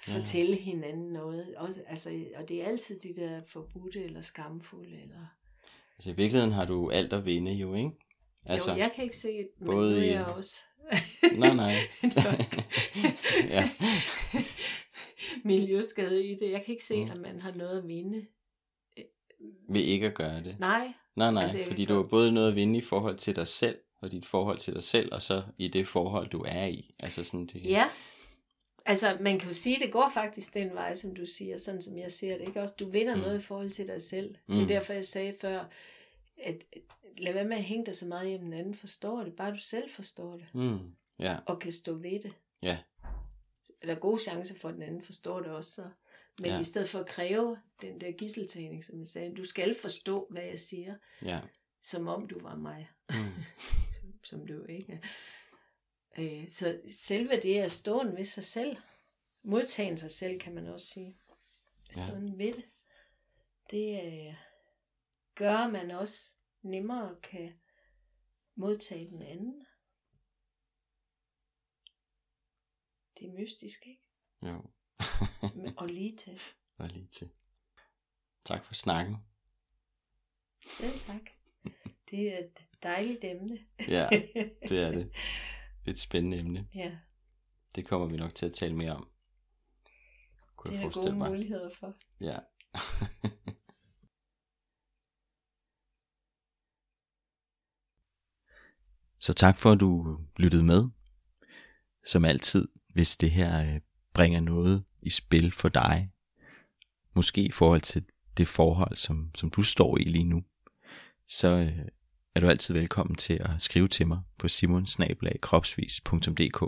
fortælle ja. hinanden noget. Også, altså, og det er altid de der forbudte eller skamfulde. Eller... Altså i virkeligheden har du alt at vinde jo, ikke? Altså, jo, jeg kan ikke se det, men både nu er i- jeg også... [LAUGHS] Nej, nej. [LAUGHS] [LAUGHS] Ja. Miljøskade i det. Jeg kan ikke se, Mm. at man har noget at vinde. Ved ikke at gøre det. Nej, Nej, nej, Altså, fordi du har både noget at vinde i forhold til dig selv, og dit forhold til dig selv, og så i det forhold, du er i. Altså sådan det... Ja. Altså, man kan jo sige, at det går faktisk den vej, som du siger, sådan som jeg ser det. Ikke? Også, du vinder Mm. mm. noget i forhold til dig selv. Mm. Det Mm. er derfor, jeg sagde før, at at lad være med at hænge dig så meget hjem, den anden forstår det. Bare du selv forstår det, Mm. Ja, og kan stå ved det. ja, Der er gode chancer for, at den anden forstår det også. Så. Men ja. i stedet for at kræve den der gisseltagning, som jeg sagde, du skal forstå, hvad jeg siger, ja. som om du var mig. Mm. [LAUGHS] som, som du ikke er. Øh, så selve det at stå ved sig selv, modtagen sig selv, kan man også sige. Ja. Stående ved det. Det øh, gør, at man også nemmere kan modtage den anden. Det er mystisk, ikke? Jo, Og lige til. [LAUGHS] og lige til. Tak for snakken. Selv tak. Det er et dejligt emne. Ja, det er det. [LAUGHS] Et spændende emne. ja. Det kommer vi nok til at tale mere om. kunne Det er der gode mig. muligheder for. Ja. [LAUGHS] Så tak for, at du lyttede med. Som altid, hvis det her øh, bringer noget i spil for dig, måske i forhold til det forhold, som, som du står i lige nu, så øh, er du altid velkommen til at skrive til mig på simonsnablagkropsvis.dk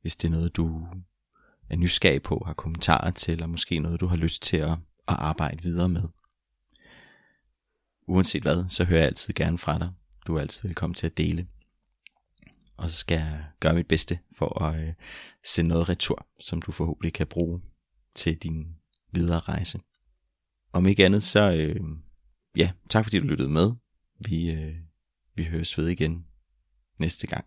hvis det er noget, du er nysgerrig på, har kommentarer til, eller måske noget, du har lyst til at, at arbejde videre med. Uanset hvad, så hører jeg altid gerne fra dig. Du er altid velkommen til at dele. Og så skal jeg gøre mit bedste for at øh, sende noget retur, som du forhåbentlig kan bruge til din videre rejse. Om ikke andet, så øh, ja, tak fordi du lyttede med. Vi, øh, vi høres ved igen næste gang.